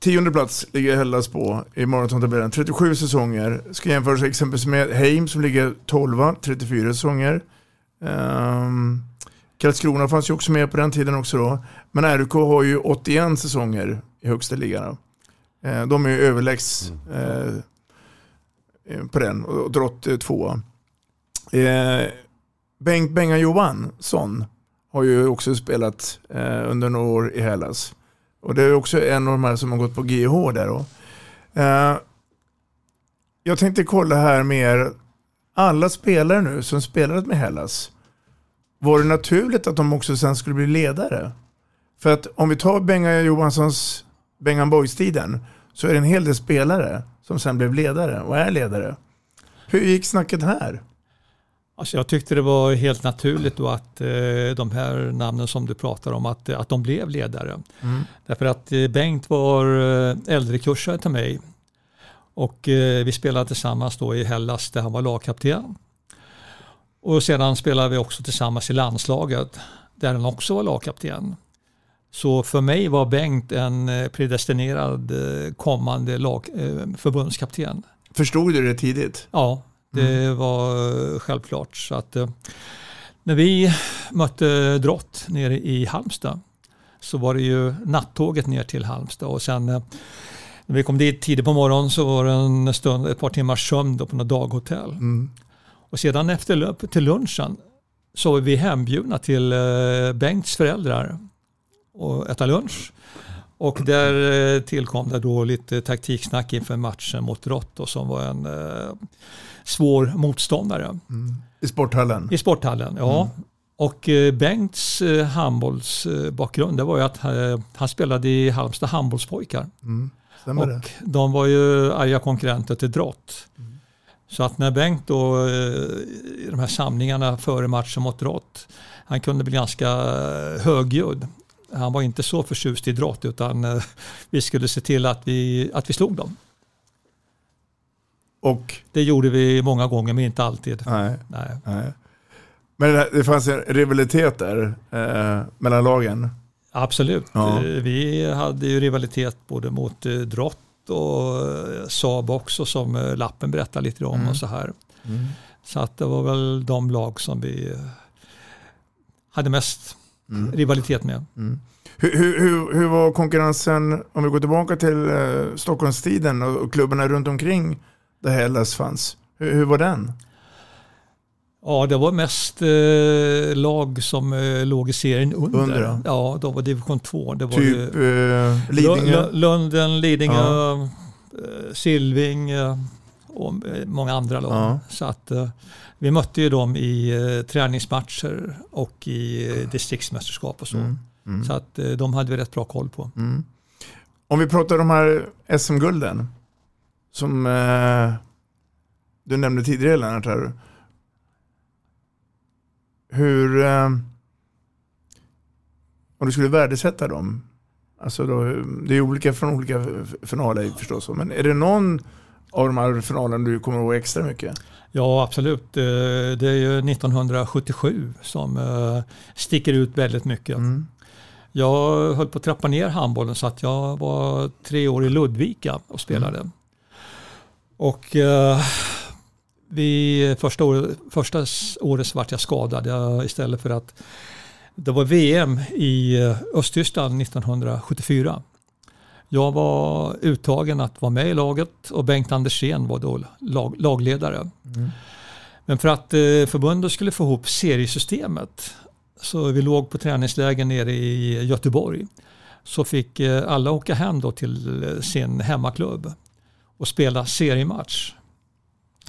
Tionde plats ligger Hellas på i maratontabellen. 37 säsonger. Ska jämföras exempelvis med Heim som ligger 12, 34 säsonger. Um, Karlskrona fanns ju också med på den tiden också då. Men RUK har ju 81 säsonger i högsta ligan. Eh, de är ju överlägs mm. Eh, eh, på den och Drott eh, tvåa. Eh, Bengt Bengan Johansson har ju också spelat eh, under några år i Hellas. Och det är också en av de här som har gått på GH där då. Eh, jag tänkte kolla här med er. alla spelare nu som spelat med Hellas, var det naturligt att de också sen skulle bli ledare? För att om vi tar Bengan Johanssons Bengan Boys-tiden så är det en hel del spelare som sen blev ledare och är ledare. Hur gick snacket här? Alltså jag tyckte det var helt naturligt då att eh, de här namnen som du pratar om, att, att de blev ledare. Mm. Därför att eh, Bengt var eh, äldrekursare till mig och eh, vi spelade tillsammans då i Hellas där han var lagkapten. Och sedan spelade vi också tillsammans i landslaget där han också var lagkapten. Så för mig var Bengt en eh, predestinerad eh, kommande lag, eh, förbundskapten. Förstod du det tidigt? Ja, det var eh, självklart. Så att, när vi mötte Drott nere i Halmstad så var det ju nattåget ner till Halmstad och sen när vi kom dit tidigt på morgonen så var det en stund, ett par timmars sömn på något daghotell. Mm. Och sedan efter till lunchen så var vi hembjudna till eh, Bengts föräldrar och äta lunch. Och där eh, tillkom det då lite taktiksnack inför matchen mot Drott som var en eh, svår motståndare. Mm. I sporthallen? I sporthallen, ja. Mm. Och Bengts handbollsbakgrund det var ju att han spelade i Halmstad handbollspojkar. Mm. Stämmer det? Och de var ju arga konkurrenter till Drott. Så att när Bengt då eh, i de här samlingarna före matchen mot Drott, han kunde bli ganska eh, högljudd. Han var inte så förtjust i Drott utan eh, vi skulle se till att vi, att vi slog dem. Och? Det gjorde vi många gånger men inte alltid. Nej. Nej. Nej. Men det, det fanns en rivalitet där eh, mellan lagen? Absolut. Ja. Vi hade ju rivalitet både mot Drott och eh, Saab också som eh, lappen berättar lite om Mm. och så här. Mm. Så att det var väl de lag som vi eh, hade mest Mm. rivalitet med. Mm. Hur, hur, hur, hur var konkurrensen, om vi går tillbaka till eh, Stockholmstiden och, och klubbarna runt omkring där Hellas fanns. Hur, hur var den? Ja, det var mest eh, lag som eh, låg i serien under. Under, ja. ja, de var division 2. Det var Typ ju, eh, Lidingö? Lu- Lu- Lunden, Lidingö, Ja. eh, Silving och eh, många andra lag. Ja. Så att, eh, vi mötte ju dem i träningsmatcher och i eh, distriktsmästerskap och så. Mm, mm. Så att de hade vi rätt bra koll på. Mm. Om vi pratar om de här SM-gulden som du nämnde tidigare Lennart. Här. Hur, eh, om du skulle värdesätta dem, alltså då, det är olika från olika finaler förstås, men är det någon av de här finalerna du kommer ihåg extra mycket? Ja, absolut. Eh, Det är ju 1977 som eh, sticker ut väldigt mycket. Mm. Jag höll på att trappa ner handbollen så att jag var tre år i Ludvika och spelade. Och eh, vi, första, året, första året vart jag skadad jag, istället för att det var VM i eh, Östtyskland 1974. Jag var uttagen att vara med i laget och Bengt Andersén var då lag, lagledare. Mm. Men för att eh, förbundet skulle få ihop seriesystemet så vi låg på träningsläger nere i Göteborg så fick eh, alla åka hem då till sin hemmaklubb och spela seriematch.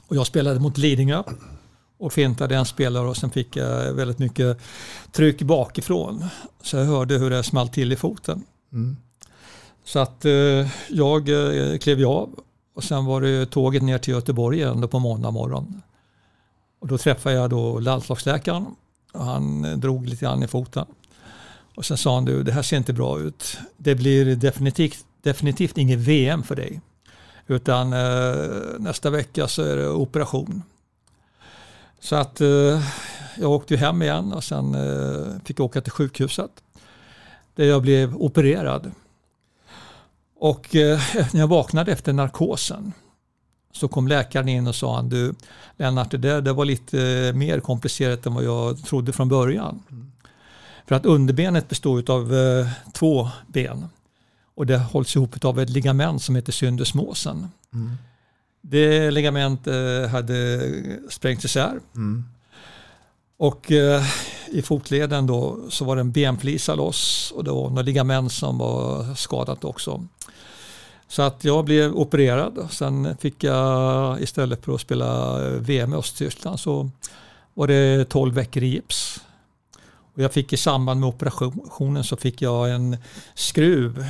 Och jag spelade mot Lidingö och fintade en spelare och sen fick jag väldigt mycket tryck bakifrån. Så jag hörde hur det small till i foten. Mm. Så att eh, jag eh, klev av och sen var det tåget ner till Göteborg igen på måndag morgon. Och då träffade jag då landslagsläkaren och han eh, drog lite grann i foten. Och sen sa han du, det här ser inte bra ut. Det blir definitivt, definitivt inget VM för dig. Utan eh, nästa vecka så är det operation. Så att eh, jag åkte hem igen och sen eh, fick jag åka till sjukhuset. Där jag blev opererad. Och när jag vaknade efter narkosen så kom läkaren in och sa han, du Lennart det där det var lite mer komplicerat än vad jag trodde från början. För att underbenet består av två ben och det hålls ihop av ett ligament som heter syndesmosen. Mm. Det ligament eh, hade sprängt isär Mm. och eh, i fotleden då så var det en benflisa loss och det var något ligament som var skadat också. Så att jag blev opererad. Sen fick jag istället för att spela VM i Östtyskland så var det 12 veckor i gips. Och jag fick i samband med operationen så fick jag en skruv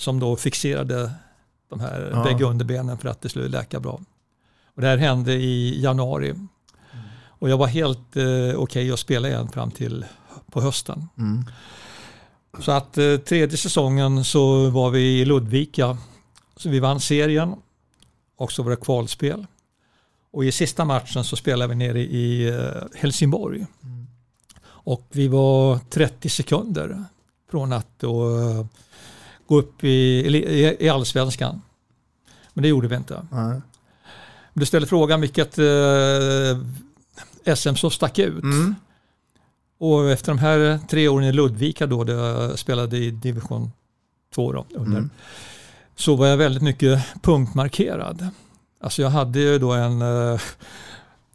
som då fixerade de här Ja. bägge underbenen för att det skulle läka bra. Och det här hände i januari. Och jag var helt eh, okej att spela igen fram till på hösten. Mm. Så att eh, tredje säsongen så var vi i Ludvika. Så vi vann serien och så var det kvalspel. Och i sista matchen så spelade vi nere i eh, Helsingborg. Och vi var 30 sekunder från att då, eh, gå upp i, i, i allsvenskan. Men det gjorde vi inte. Nej. Du ställde frågan vilket eh, SM som stack ut. Mm. Och efter de här tre åren i Ludvika då, där jag spelade i division 2 då, under, Mm. så var jag väldigt mycket punktmarkerad. Alltså jag hade ju då en eh,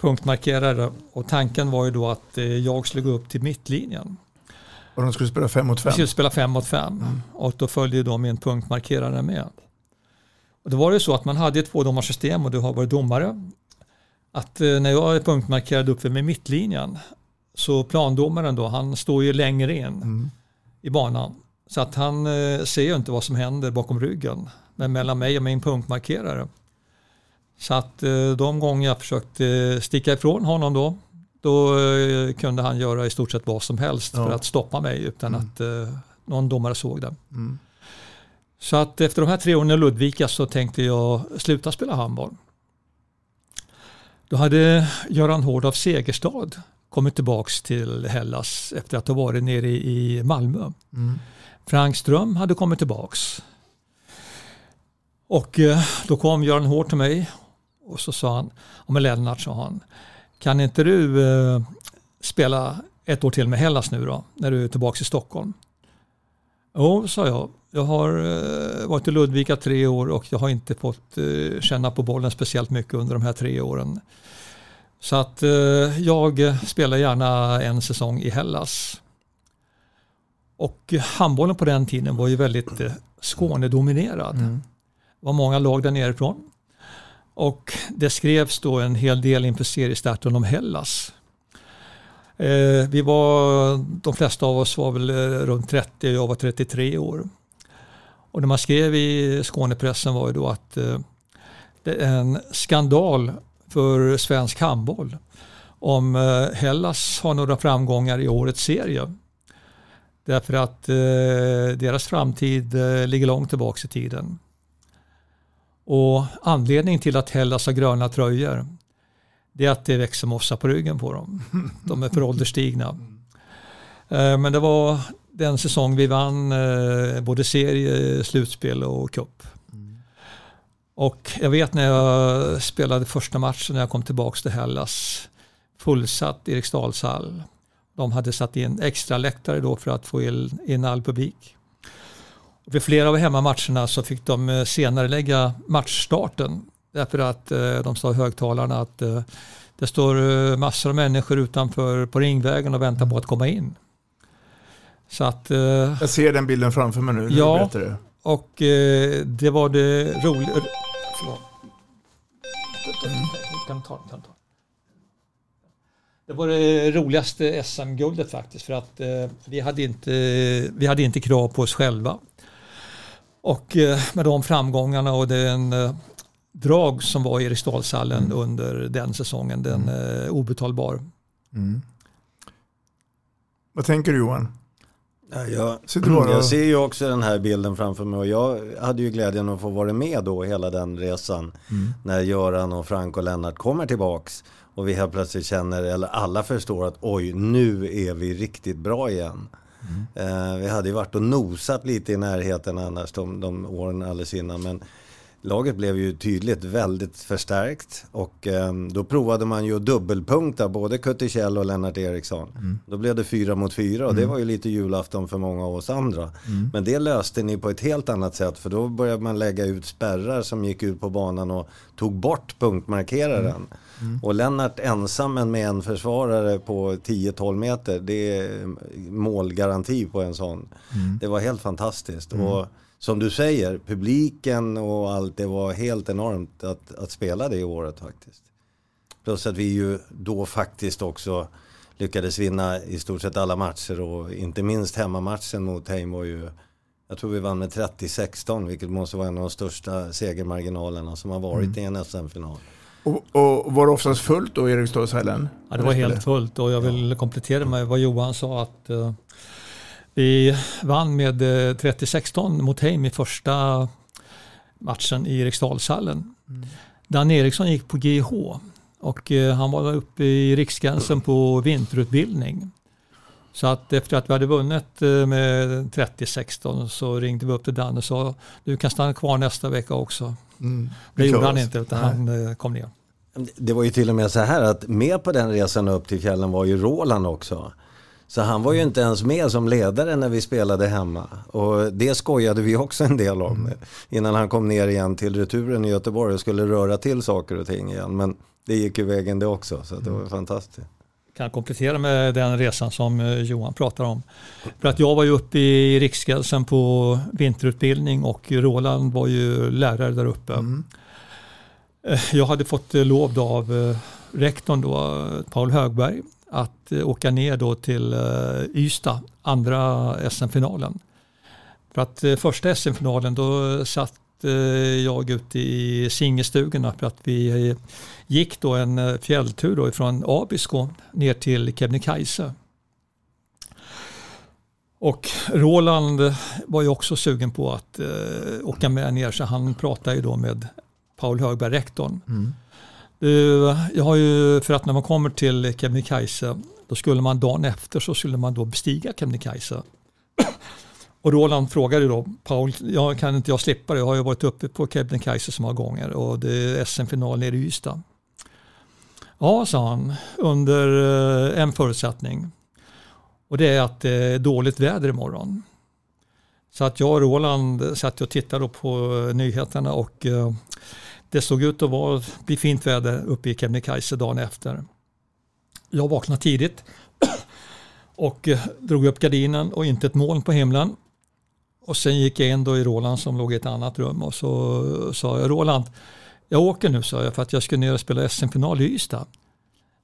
punktmarkerare och tanken var ju då att eh, jag skulle gå upp till mittlinjen. Och de skulle spela fem mot fem. skulle spela fem mot fem och då följde då min punktmarkerare med. Och då var det ju så att man hade ett tvådomarsystem och du har varit domare. Att eh, när jag är punktmarkerad uppe med mittlinjen så plandomaren då, han står ju längre in Mm. i banan. Så att han eh, ser ju inte vad som händer bakom ryggen. Men mellan mig och min punktmarkerare. Så att eh, de gånger jag försökte sticka ifrån honom då, då eh, kunde han göra i stort sett vad som helst Ja. för att stoppa mig utan att eh, någon domare såg det. Mm. Så att efter de här tre åren i Ludvika så tänkte jag sluta spela handboll. Då hade Göran Hård av Segerstad kommit tillbaks till Hellas efter att ha varit nere i Malmö. Mm. Frank Ström hade kommit tillbaks. Och eh, då kom Göran Hård till mig och så sa han, ja men Lennart sa han, kan inte du eh, spela ett år till med Hellas nu då, när du är tillbaks i Stockholm? Jo, sa jag. Jag har eh, varit i Ludvika tre år och jag har inte fått eh, känna på bollen speciellt mycket under de här tre åren. Så att eh, jag spelar gärna en säsong i Hellas. Och handbollen på den tiden var ju väldigt eh, Skånedominerad. Mm. Det var många lag där nerifrån. Och det skrevs då en hel del inför seriestarten om Hellas. Eh, vi var, de flesta av oss var väl eh, runt 30 och jag var 33 år. Och det man skrev i Skånepressen var ju då att eh, det är en skandal för svensk handboll om eh, Hellas har några framgångar i årets serie. Därför att eh, deras framtid eh, ligger långt tillbaka i tiden. Och anledningen till att Hellas har gröna tröjor det är att det växer mossa på ryggen på dem. De är för ålderstigna. Eh, men det var den säsong vi vann eh, både serie, slutspel och cup. Och jag vet när jag spelade första matchen när jag kom tillbaka till Hellas. Fullsatt Eriksdalshall. De hade satt in extra läktare då för att få in all publik. Och vid flera av hemmamatcherna så fick de eh, senare lägga matchstarten. Därför att eh, de sa högtalarna att eh, det står massor av människor utanför på ringvägen och väntar på att komma in. Så att, Jag ser den bilden framför mig nu. Ja. det. och det var det roliga... Ta. Det var det roligaste SM-guldet faktiskt för att vi, hade inte, vi hade inte krav på oss själva. Och eh, med de framgångarna och den eh, drag som var i Eriksdalshallen under den säsongen, den eh, obetalbar. Mm. Vad tänker du Johan? Ja, jag, jag ser ju också den här bilden framför mig och jag hade ju glädjen att få vara med då hela den resan. Mm. När Göran och Frank och Lennart kommer tillbaks och vi helt plötsligt känner, eller alla förstår att oj, nu är vi riktigt bra igen. Mm. vi hade ju varit och nosat lite i närheten annars de, de åren alldeles innan. Men laget blev ju tydligt väldigt förstärkt och eh, då provade man ju att dubbelpunkta både Kuttichell och Lennart Eriksson. Då blev det fyra mot fyra och det var ju lite julafton för många av oss andra. Men det löste ni på ett helt annat sätt för då började man lägga ut spärrar som gick ut på banan och tog bort punktmarkeraren. Mm. Och Lennart ensam men med en försvarare på 10-12 meter, det är målgaranti på en sån. Mm. Det var helt fantastiskt. Mm. Och som du säger, publiken och allt, det var helt enormt att, att spela det året faktiskt. Plus att vi ju då faktiskt också lyckades vinna i stort sett alla matcher och inte minst hemmamatchen mot Heim var ju jag tror vi vann med 30-16 vilket måste vara en av de största segermarginalerna som har varit mm. i en SM-final. Och, och, var det oftast fullt då i Eriksdalshallen? Ja, det var helt fullt och jag vill komplettera med vad Johan sa att uh, vi vann med 30-16 eh, mot Heim i första matchen i Eriksdalshallen. Mm. Dan Eriksson gick på GH och uh, han var uppe i Riksgränsen på vinterutbildning. Så att efter att vi hade vunnit eh, med 30-16 så ringde vi upp till Danne och sa du kan stanna kvar nästa vecka också. Mm. Det gjorde han inte utan Nej. han eh, kom ner. Det var ju till och med så här att med på den resan upp till fjällen var ju Roland också. Så han var ju inte ens med som ledare när vi spelade hemma. Och det skojade vi också en del om. Mm. Innan han kom ner igen till returen i Göteborg och skulle röra till saker och ting igen. Men det gick ju vägen det också, så det var mm. fantastiskt kan komplettera med den resan som eh, Johan pratar om. För att jag var ju uppe i Riksgränsen på vinterutbildning och Roland var ju lärare där uppe. Mm. Eh, jag hade fått eh, lov av rektorn då, Paul Högberg, att eh, åka ner då till eh, Ystad, andra SM-finalen. För att eh, första SM-finalen då satt jag ute i singelstugorna för att vi gick då en fjälltur då ifrån Abisko ner till Kebnekaise. Och Roland var ju också sugen på att åka med ner så han pratade ju då med Paul Högberg, rektorn. Mm jag har ju, för att när man kommer till Kebnekaise då skulle man dagen efter så skulle man då bestiga Kebnekaise. Och Roland frågade då Paul, jag kan inte jag slippa det? Jag har ju varit uppe på Kebnekaise så många gånger och det är SM-final nere i Ystad. Ja, sa han, under eh, en förutsättning. Och det är att det är dåligt väder imorgon. Så att jag och Roland satt och tittade på eh, nyheterna och eh, det såg ut att vara, bli fint väder uppe i Kebnekaise dagen efter. Jag vaknade tidigt [clears throat] och eh, drog upp gardinen och inte ett moln på himlen. Och sen gick jag in då i Roland som låg i ett annat rum och så eh, sa jag Roland, jag åker nu sa jag för att jag ska ner och spela SM-final i Ystad.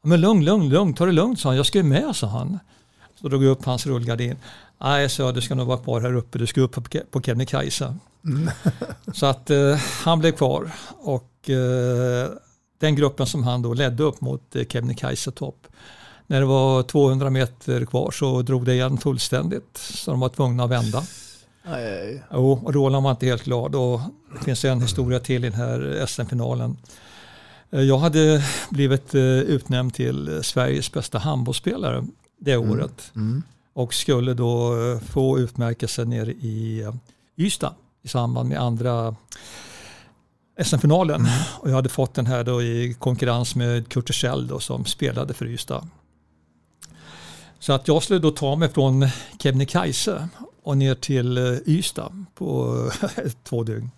Men lugn, lugn, lugn, ta det lugnt sa han. Jag ska ju med sa han. Så drog jag upp hans rullgardin. Nej, sa jag, du ska nog vara kvar här uppe. Du ska upp på Kebnekaise. Mm. [laughs] så att eh, han blev kvar. Och eh, den gruppen som han då ledde upp mot eh, Kebnekaise topp. När det var 200 meter kvar så drog det igen fullständigt. Så de var tvungna att vända. Aj, aj. Jo, och Roland var inte helt glad och det finns en historia till i den här SM-finalen. Eh, jag hade blivit eh, utnämnd till Sveriges bästa handbollsspelare det mm. året mm. och skulle då eh, få utmärkelse nere i Ystad i samband med andra SM-finalen. Mm. Och jag hade fått den här då i konkurrens med Kurt Schell som spelade för Ystad. Så att jag skulle då ta mig från Kebnekaise och ner till eh, Ystad på [laughs] två dygn.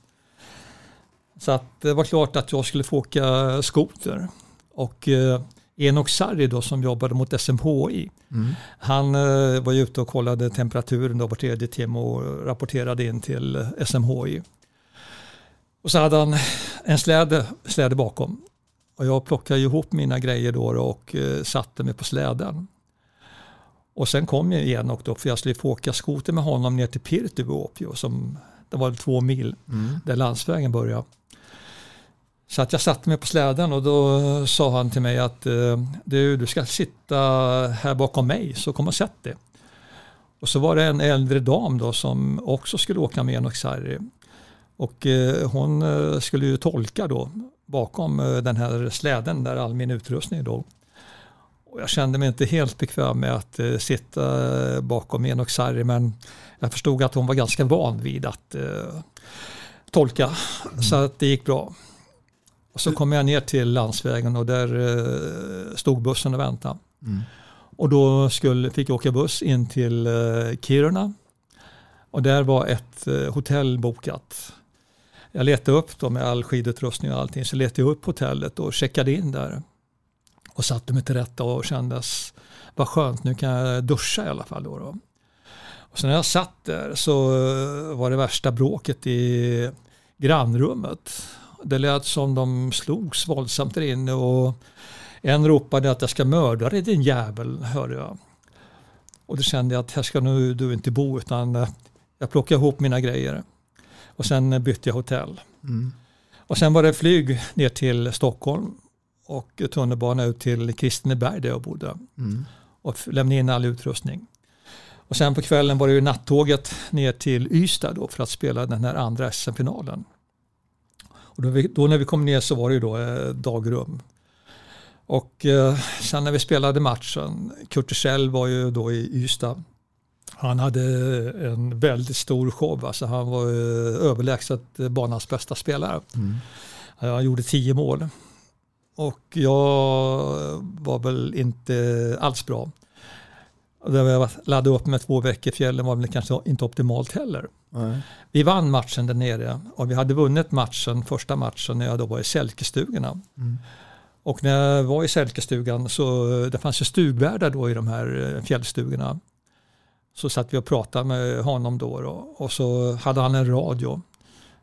Så att det var klart att jag skulle få åka skoter. Och eh, Enok Sarri då som jobbade mot SMHI. Mm. Han eh, var ute och kollade temperaturen då var tredje timme och rapporterade in till SMHI. Och så hade han en släde, släde bakom. Och jag plockade ihop mina grejer då och satte mig på släden. Och sen kom jag igen och då, för jag skulle få åka skoter med honom ner till Pirtuvuopio som det var två mil mm. där landsvägen började. Så att jag satte mig på släden och då eh, sa han till mig att eh, du, du ska sitta här bakom mig så kom och sätt dig. Och så var det en äldre dam då som också skulle åka med Enoch Sarri. Och eh, hon skulle ju tolka då bakom den här släden där all min utrustning låg. Och jag kände mig inte helt bekväm med att sitta bakom Enok Sarri men jag förstod att hon var ganska van vid att tolka mm. så att det gick bra. Och så kom jag ner till landsvägen och där eh, stod bussen och väntade. Mm. Och då skulle, fick jag åka buss in till eh, Kiruna och där var ett eh, hotell bokat. Jag letade upp då med all skidutrustning och allting så letade jag upp hotellet och checkade in där. och satte mig till rätta och kändes, vad skönt, nu kan jag duscha i alla fall. Då, då. Och sen när jag satt där så var det värsta bråket i grannrummet. Det lät som de slogs våldsamt där inne och en ropade att jag ska mörda dig din jävel, hörde jag. Och då kände jag att här ska nu du inte bo utan eh, jag plockade ihop mina grejer. Och sen bytte jag hotell. Mm. Och sen var det flyg ner till Stockholm och tunnelbana ut till Kristineberg där jag bodde. Mm. Och lämnade in all utrustning. Och sen på kvällen var det ju nattåget ner till Ystad då för att spela den här andra SM-finalen. Och då, vi, då, när vi kom ner så var det ju då eh, dagrum. Och eh, sen när vi spelade matchen, Kurtisell var ju då i Ystad. Han hade en väldigt stor show, alltså han var eh, överlägset banans bästa spelare. Mm. Han gjorde tio mål. Och jag var väl inte alls bra. Där jag laddade upp med två veckor i fjällen var väl kanske inte optimalt heller. Nej. Vi vann matchen där nere och vi hade vunnit matchen, första matchen när jag då var i Sälkestugorna. Mm. Och när jag var i Sälkestugan så det fanns ju stugvärdar då i de här eh, fjällstugorna. Så satt vi och pratade med honom då, då och så hade han en radio.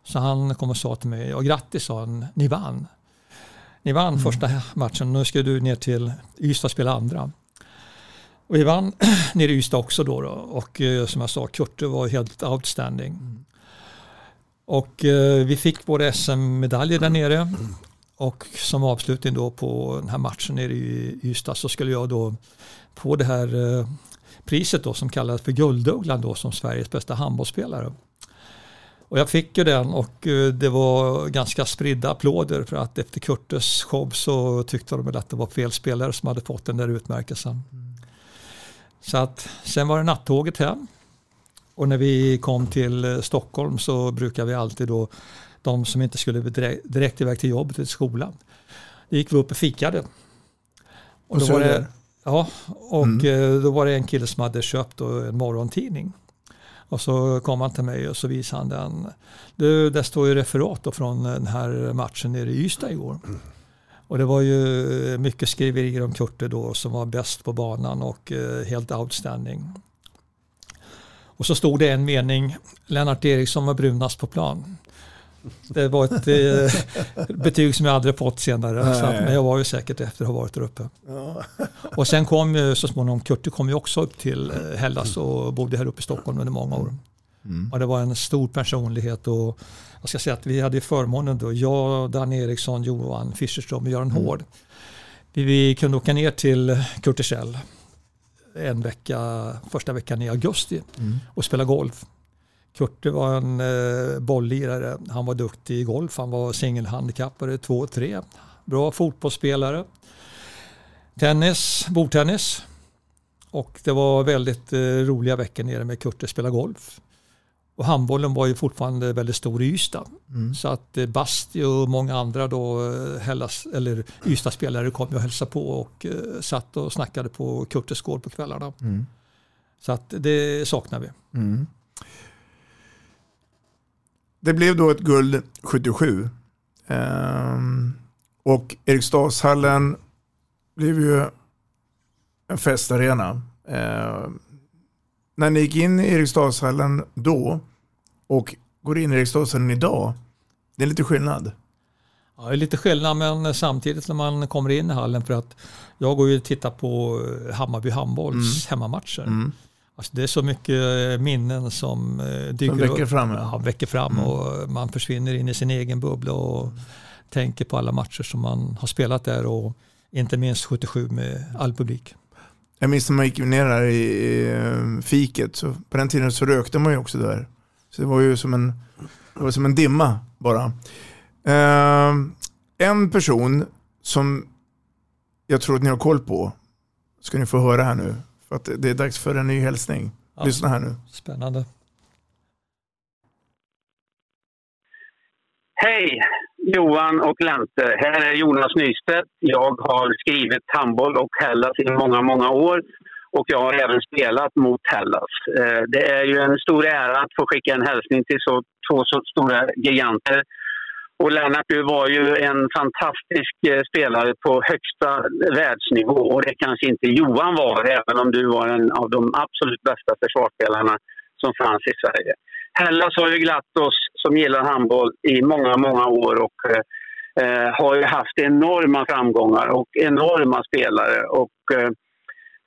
Så han kom och sa till mig, och grattis sa han, ni vann. Ni vann mm. första matchen, nu ska du ner till Ystad och spela andra. Och vi vann [clears throat] nere i Ystad också då, då. och eh, som jag sa, Kurte var helt outstanding. Mm. Och eh, vi fick både SM-medaljer där nere och som avslutning då på den här matchen nere i Ystad så skulle jag då få det här eh, priset då som kallas för Guldugglan då som Sveriges bästa handbollsspelare. Och jag fick ju den och eh, det var ganska spridda applåder för att efter Kurtes show så tyckte de att det var fel spelare som hade fått den där utmärkelsen. Mm. Så att sen var det nattåget hem och när vi kom till eh, Stockholm så brukar vi alltid då de som inte skulle direkt iväg till jobbet eller skolan. Då gick vi upp och fikade. Och, då var det, ja, och mm. Eh, då var det en kille som hade köpt en morgontidning. Och så kom han till mig och så visade han den. Det, där står ju referat från den här matchen nere i Ystad igår. Och det var ju mycket skriverier om Kurte då som var bäst på banan och eh, helt outstanding. Och så stod det en mening, Lennart Eriksson var brunast på plan. Det var ett eh, [laughs] betyg som jag aldrig fått senare. Att, men jag var ju säkert efter att ha varit där uppe. Ja. [laughs] Och sen kom ju så småningom, Kurte kom ju också upp till eh, Hellas och bodde här uppe i Stockholm under många år. Mm. Och det var en stor personlighet och jag ska säga att vi hade förmånen då, jag, Dan Eriksson, Johan Fischerström och Göran mm. Hård. Vi, vi kunde åka ner till Kurtisell en vecka, första veckan i augusti mm. och spela golf. Kurte var en eh, bolllirare. Han var duktig i golf. Han var singelhandikappare 2-3. Bra fotbollsspelare. Tennis, bordtennis. Och det var väldigt eh, roliga veckor nere med Kurte spela golf. Och handbollen var ju fortfarande väldigt stor i Ystad. Mm. Så att eh, Basti och många andra då, eh, Hellas, eller Ystad-spelare kom och hälsade på och eh, satt och snackade på Kurtes gård på kvällarna. Mm. Så att det saknar vi. Mm. Det blev då ett guld 77. Ehm, och Eriksdalshallen blev ju en festarena. Ehm, när ni gick in i Eriksdalshallen då och går in i Eriksdalshallen idag, det är lite skillnad. Ja, det är lite skillnad men samtidigt när man kommer in i hallen för att jag går ju och tittar på Hammarby handbolls mm. hemmamatcher. Mm. Alltså det är så mycket minnen som eh, dyker som väcker upp. Fram, ja. väcker fram mm. och man försvinner in i sin egen bubbla och mm. tänker på alla matcher som man har spelat där och inte minst 77 med all publik. Jag minns när man gick ner där i eh, fiket, så på den tiden så rökte man ju också där. Så det var ju som en, det var som en dimma bara. Eh, en person som jag tror att ni har koll på, ska ni få höra här nu. För att det är dags för en ny hälsning. Ja. Lyssna här nu. Spännande. Hej Johan och Lente. Här är Jonas Nystedt. Jag har skrivit handboll och Hellas i många, många år. Och jag har även spelat mot Hellas. Eh, det är ju en stor ära att få skicka en hälsning till så, två så stora giganter. Och Lennart, du var ju en fantastisk eh, spelare på högsta världsnivå och det kanske inte Johan var, även om du var en av de absolut bästa försvarsspelarna som fanns i Sverige. Hellas har ju glatt oss som gillar handboll i många, många år och eh, eh har ju haft enorma framgångar och enorma spelare. Och, Eh,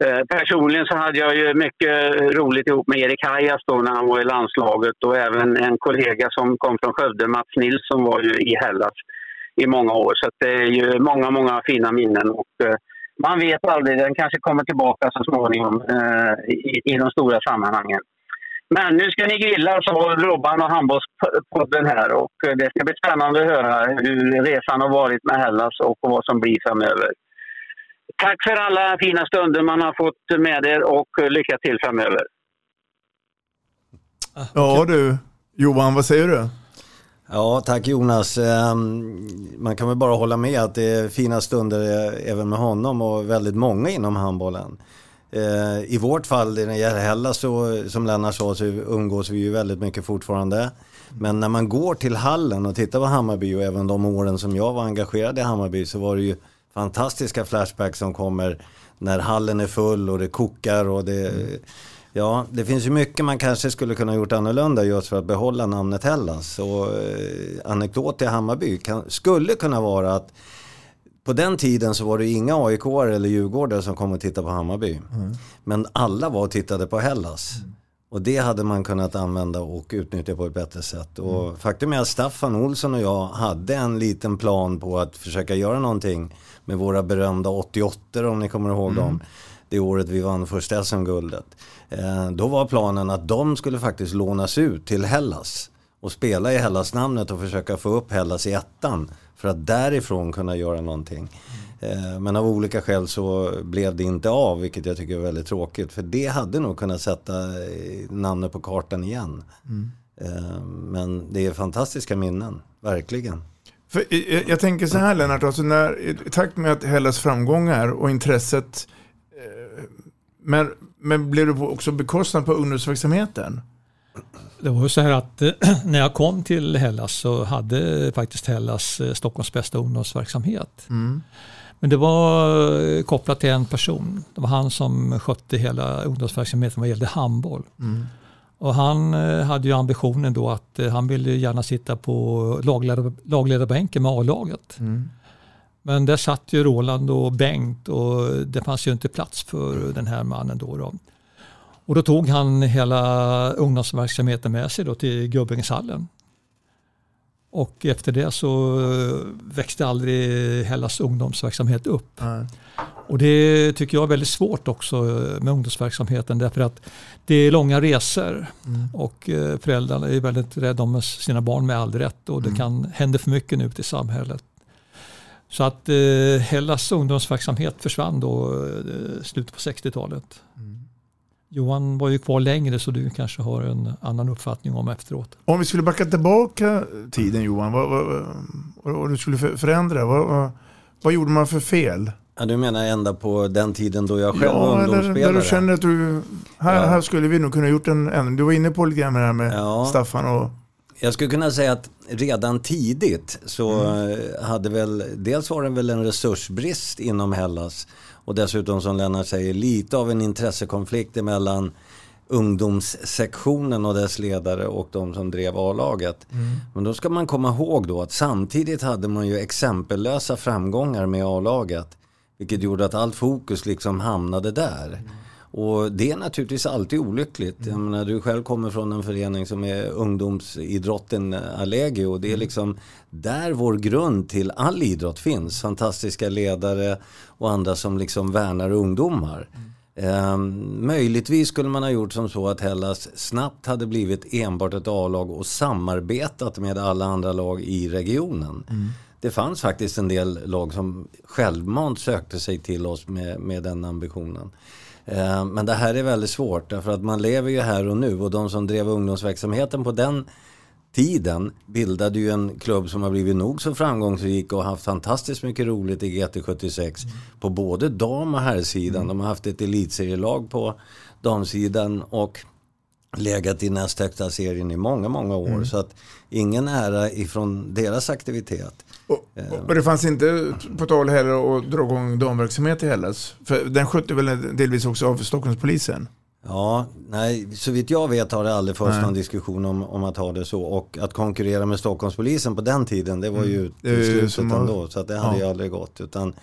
Eh, personligen så hade jag ju mycket roligt ihop med Erik Hajas då när han var i landslaget och även en kollega som kom från Skövde, Mats Nilsson, var ju i Hellas i många år. Så det är ju många, många fina minnen. Och, eh, man vet aldrig, den kanske kommer tillbaka så småningom eh, i, i de stora sammanhangen. Men nu ska ni grilla, så Robban och Handbollspodden här. Och eh, det ska bli spännande att höra hur resan har varit med Hellas och vad som blir framöver. Tack för alla fina stunder man har fått med er och lycka till framöver. Ja du, Johan, vad säger du? Ja, tack Jonas. Ehm, man kan väl bara hålla med att det är fina stunder även med honom och väldigt många inom handbollen. Eh, I vårt fall, när det gäller Hellas, så, som Lennart sa, så umgås vi ju väldigt mycket fortfarande. Men när man går till hallen och tittar på Hammarby och även de åren som jag var engagerad i Hammarby så var det ju fantastiska flashbacks som kommer när hallen är full och det kokar och det... Mm. Ja, det finns ju mycket man kanske skulle kunna gjort annorlunda just för att behålla namnet Hellas. Och eh, anekdot i Hammarby kan, skulle kunna vara att på den tiden så var det inga aik eller djurgårdare som kom och tittade på Hammarby. Mm. Men alla var och tittade på Hellas. Mm. Och det hade man kunnat använda och utnyttja på ett bättre sätt. Och mm. faktum är att Staffan Olsson och jag hade en liten plan på att försöka göra någonting med våra berömda 88 om ni kommer ihåg mm. dem. Det året vi vann första SM-guldet. Eh, då var planen att de skulle faktiskt lånas ut till Hellas och spela i Hellas-namnet och försöka få upp Hellas i ettan för att därifrån kunna göra någonting. Eh, men av olika skäl så blev det inte av, vilket jag tycker är väldigt tråkigt. För det hade nog kunnat sätta eh, namnet på kartan igen. Mm. Men det är fantastiska minnen, verkligen. För jag, jag tänker så här Lennart, alltså när, i takt med att Hellas framgångar och intresset, eh, men, men blev det också bekostnad på ungdomsverksamheten? Det var ju så här att eh, [clears throat] när jag kom till Hellas så hade faktiskt Hellas eh, Stockholms bästa ungdomsverksamhet. Mm. Men det var kopplat till en person. Det var han som skötte hela ungdomsverksamheten vad gällde handboll. Mm. Och han eh, hade ju ambitionen då att eh, han ville gärna sitta på lagledarbänken med A-laget. Mm. Men där satt ju Roland och Bengt och det fanns ju inte plats för den här mannen då. då. Och då tog han hela ungdomsverksamheten med sig då till Gubbängshallen. Och efter det så växte aldrig Hellas ungdomsverksamhet upp. Mm. Och det tycker jag är väldigt svårt också med ungdomsverksamheten därför att det är långa resor mm. och eh, föräldrarna är väldigt rädda om sina barn med all rätt och det mm. kan hända för mycket nu i samhället. Så att eh, Hellas ungdomsverksamhet försvann då eh, slutet på 60-talet. Mm. Johan var ju kvar längre så du kanske har en annan uppfattning om efteråt. Om vi skulle backa tillbaka tiden Johan, vad, vad, vad du skulle förändra, vad, vad gjorde man för fel? Ja, du menar ända på den tiden då jag själv ja, var ungdomsspelare? Ja, där du känner att du, här, ja. här skulle vi nog kunna gjort en ändring. Du var inne på lite grann med det här med ja. Staffan och... Jag skulle kunna säga att redan tidigt så mm. hade väl, dels var det väl en resursbrist inom Hellas och dessutom som Lennart säger lite av en intressekonflikt emellan ungdomssektionen och dess ledare och de som drev A-laget. Mm. Men då ska man komma ihåg då att samtidigt hade man ju exempellösa framgångar med A-laget. Vilket gjorde att allt fokus liksom hamnade där. Mm. Och det är naturligtvis alltid olyckligt. Mm. Jag menar, du själv kommer från en förening som är ungdomsidrotten Allegio. Det är mm. liksom där vår grund till all idrott finns. Fantastiska ledare och andra som liksom värnar ungdomar. Mm. Eh, möjligtvis skulle man ha gjort som så att Hellas snabbt hade blivit enbart ett A-lag och samarbetat med alla andra lag i regionen. Mm det fanns faktiskt en del lag som självmant sökte sig till oss med, med den ambitionen. Eh, men det här är väldigt svårt därför att man lever ju här och nu och de som drev ungdomsverksamheten på den tiden bildade ju en klubb som har blivit nog så framgångsrik och haft fantastiskt mycket roligt i GT76 mm. på både dam och herrsidan. Mm. De har haft ett elitserielag på damsidan och legat i näst högsta serien i många, många år. Mm. Så att ingen ära ifrån deras aktivitet. Och, och det fanns inte på tal heller att dra igång damverksamhet i Hellas. För den skötte väl delvis också av Stockholmspolisen? Ja, nej, så vitt jag vet har det aldrig förts någon diskussion om, om att ha det så. Och att konkurrera med Stockholmspolisen på den tiden, det var ju Mm. Till ju slutet som att- ändå. Så att det hade Ja. ju aldrig gått. Utan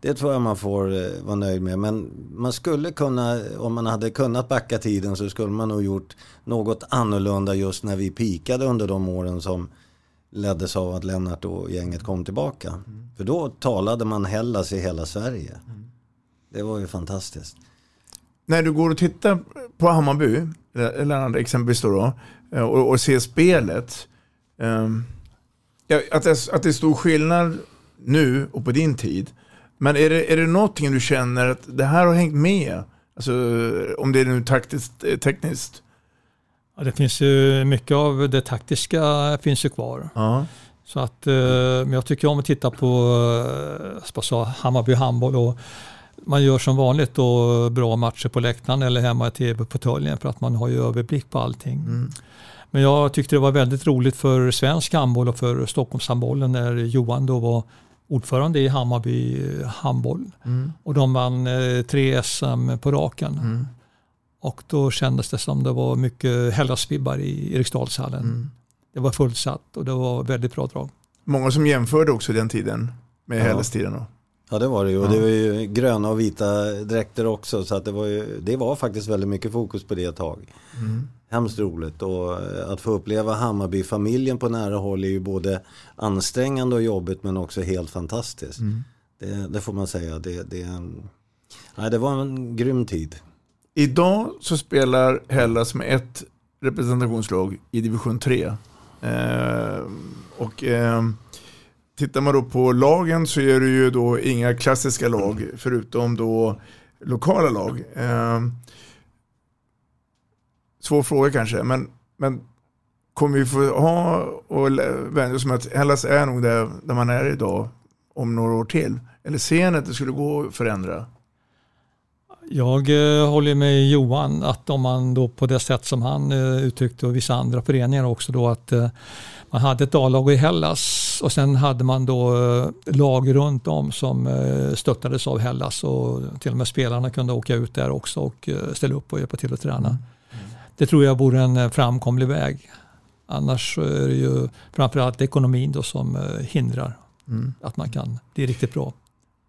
det tror jag man får eh, vara nöjd med. Men man skulle kunna, om man hade kunnat backa tiden så skulle man nog gjort något annorlunda just när vi pikade under de åren som leddes av att Lennart och gänget kom tillbaka. Mm. För då talade man Hellas i hela Sverige. Det var ju fantastiskt. När du går och tittar på Hammarby, eller exempelvis då, eh, och, och ser spelet. ja, att, det, att det är stor skillnad nu och på din tid. Men är det, är det någonting du känner att det här har hängt med? Alltså om det är nu taktiskt, eh, tekniskt? Ja, det finns ju mycket av det taktiska finns ju kvar. Ja. Så att, eh, men jag tycker om att titta på eh, vad sa, Hammarby handboll och man gör som vanligt då bra matcher på läktaren eller hemma i tv-fåtöljen för att man har ju överblick på allting. Men jag tyckte det var väldigt roligt för svensk handboll och för Stockholmshandbollen när Johan då var ordförande i Hammarby handboll. Mm. Och de vann eh, tre SM på raken. Mm. Och då kändes det som det var mycket Hellasvibbar i Eriksdalshallen. Mm. Det var fullsatt och det var väldigt bra drag. Många som jämförde också den tiden med Ja. Hellas-tiden. då. Ja det var det ju. Och det var ju gröna och vita dräkter också. Så att det, var ju, det var faktiskt väldigt mycket fokus på det ett tag. Mm. Hemskt roligt. Och eh, att få uppleva Hammarby-familjen på nära håll är ju både ansträngande och jobbigt men också helt fantastiskt. Mm. Det, det får man säga. Det, det, nej, det var en grym tid. Idag så spelar Hellas med ett representationslag i division 3. Eh, och eh, tittar man då på lagen så är det ju då inga klassiska lag förutom då lokala lag. Eh, svår fråga kanske, men, men kommer vi få ha och vänja oss med att Hellas är nog där, där man är idag om några år till? Eller ser ni att det skulle gå att förändra? Jag eh, håller med Johan att om man då på det sätt som han eh, uttryckte och vissa andra föreningar också då att eh, man hade ett A-lag i Hellas och sen hade man då lag runt om som stöttades av Hellas och till och med spelarna kunde åka ut där också och ställa upp och hjälpa till att träna. Det tror jag vore en framkomlig väg. Annars är det ju framförallt ekonomin då som hindrar Mm. att man kan bli riktigt bra.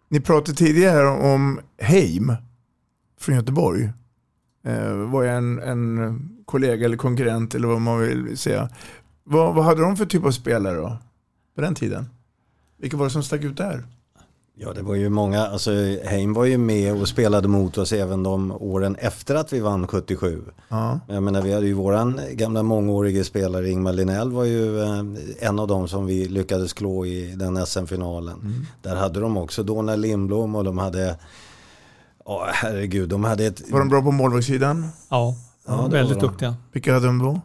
Ni pratade tidigare om Heim från Göteborg. Eh, var jag en, en kollega eller konkurrent eller vad man vill säga. Vad, vad hade de för typ av spelare då? På den tiden? Vilka var det som stack ut där? Ja det var ju många, alltså Heim var ju med och spelade mot oss även de åren efter att vi vann 77. Ja. Jag menar vi hade ju våran gamla mångårige spelare Ingmar Linell var ju eh, en av dem som vi lyckades klå i den SM-finalen. Mm. Där hade de också Donna Lindblom och de hade, ja herregud, de hade ett... Var de bra på målvaktssidan? Ja, Ja, väldigt de. duktiga. Vilka hade de då?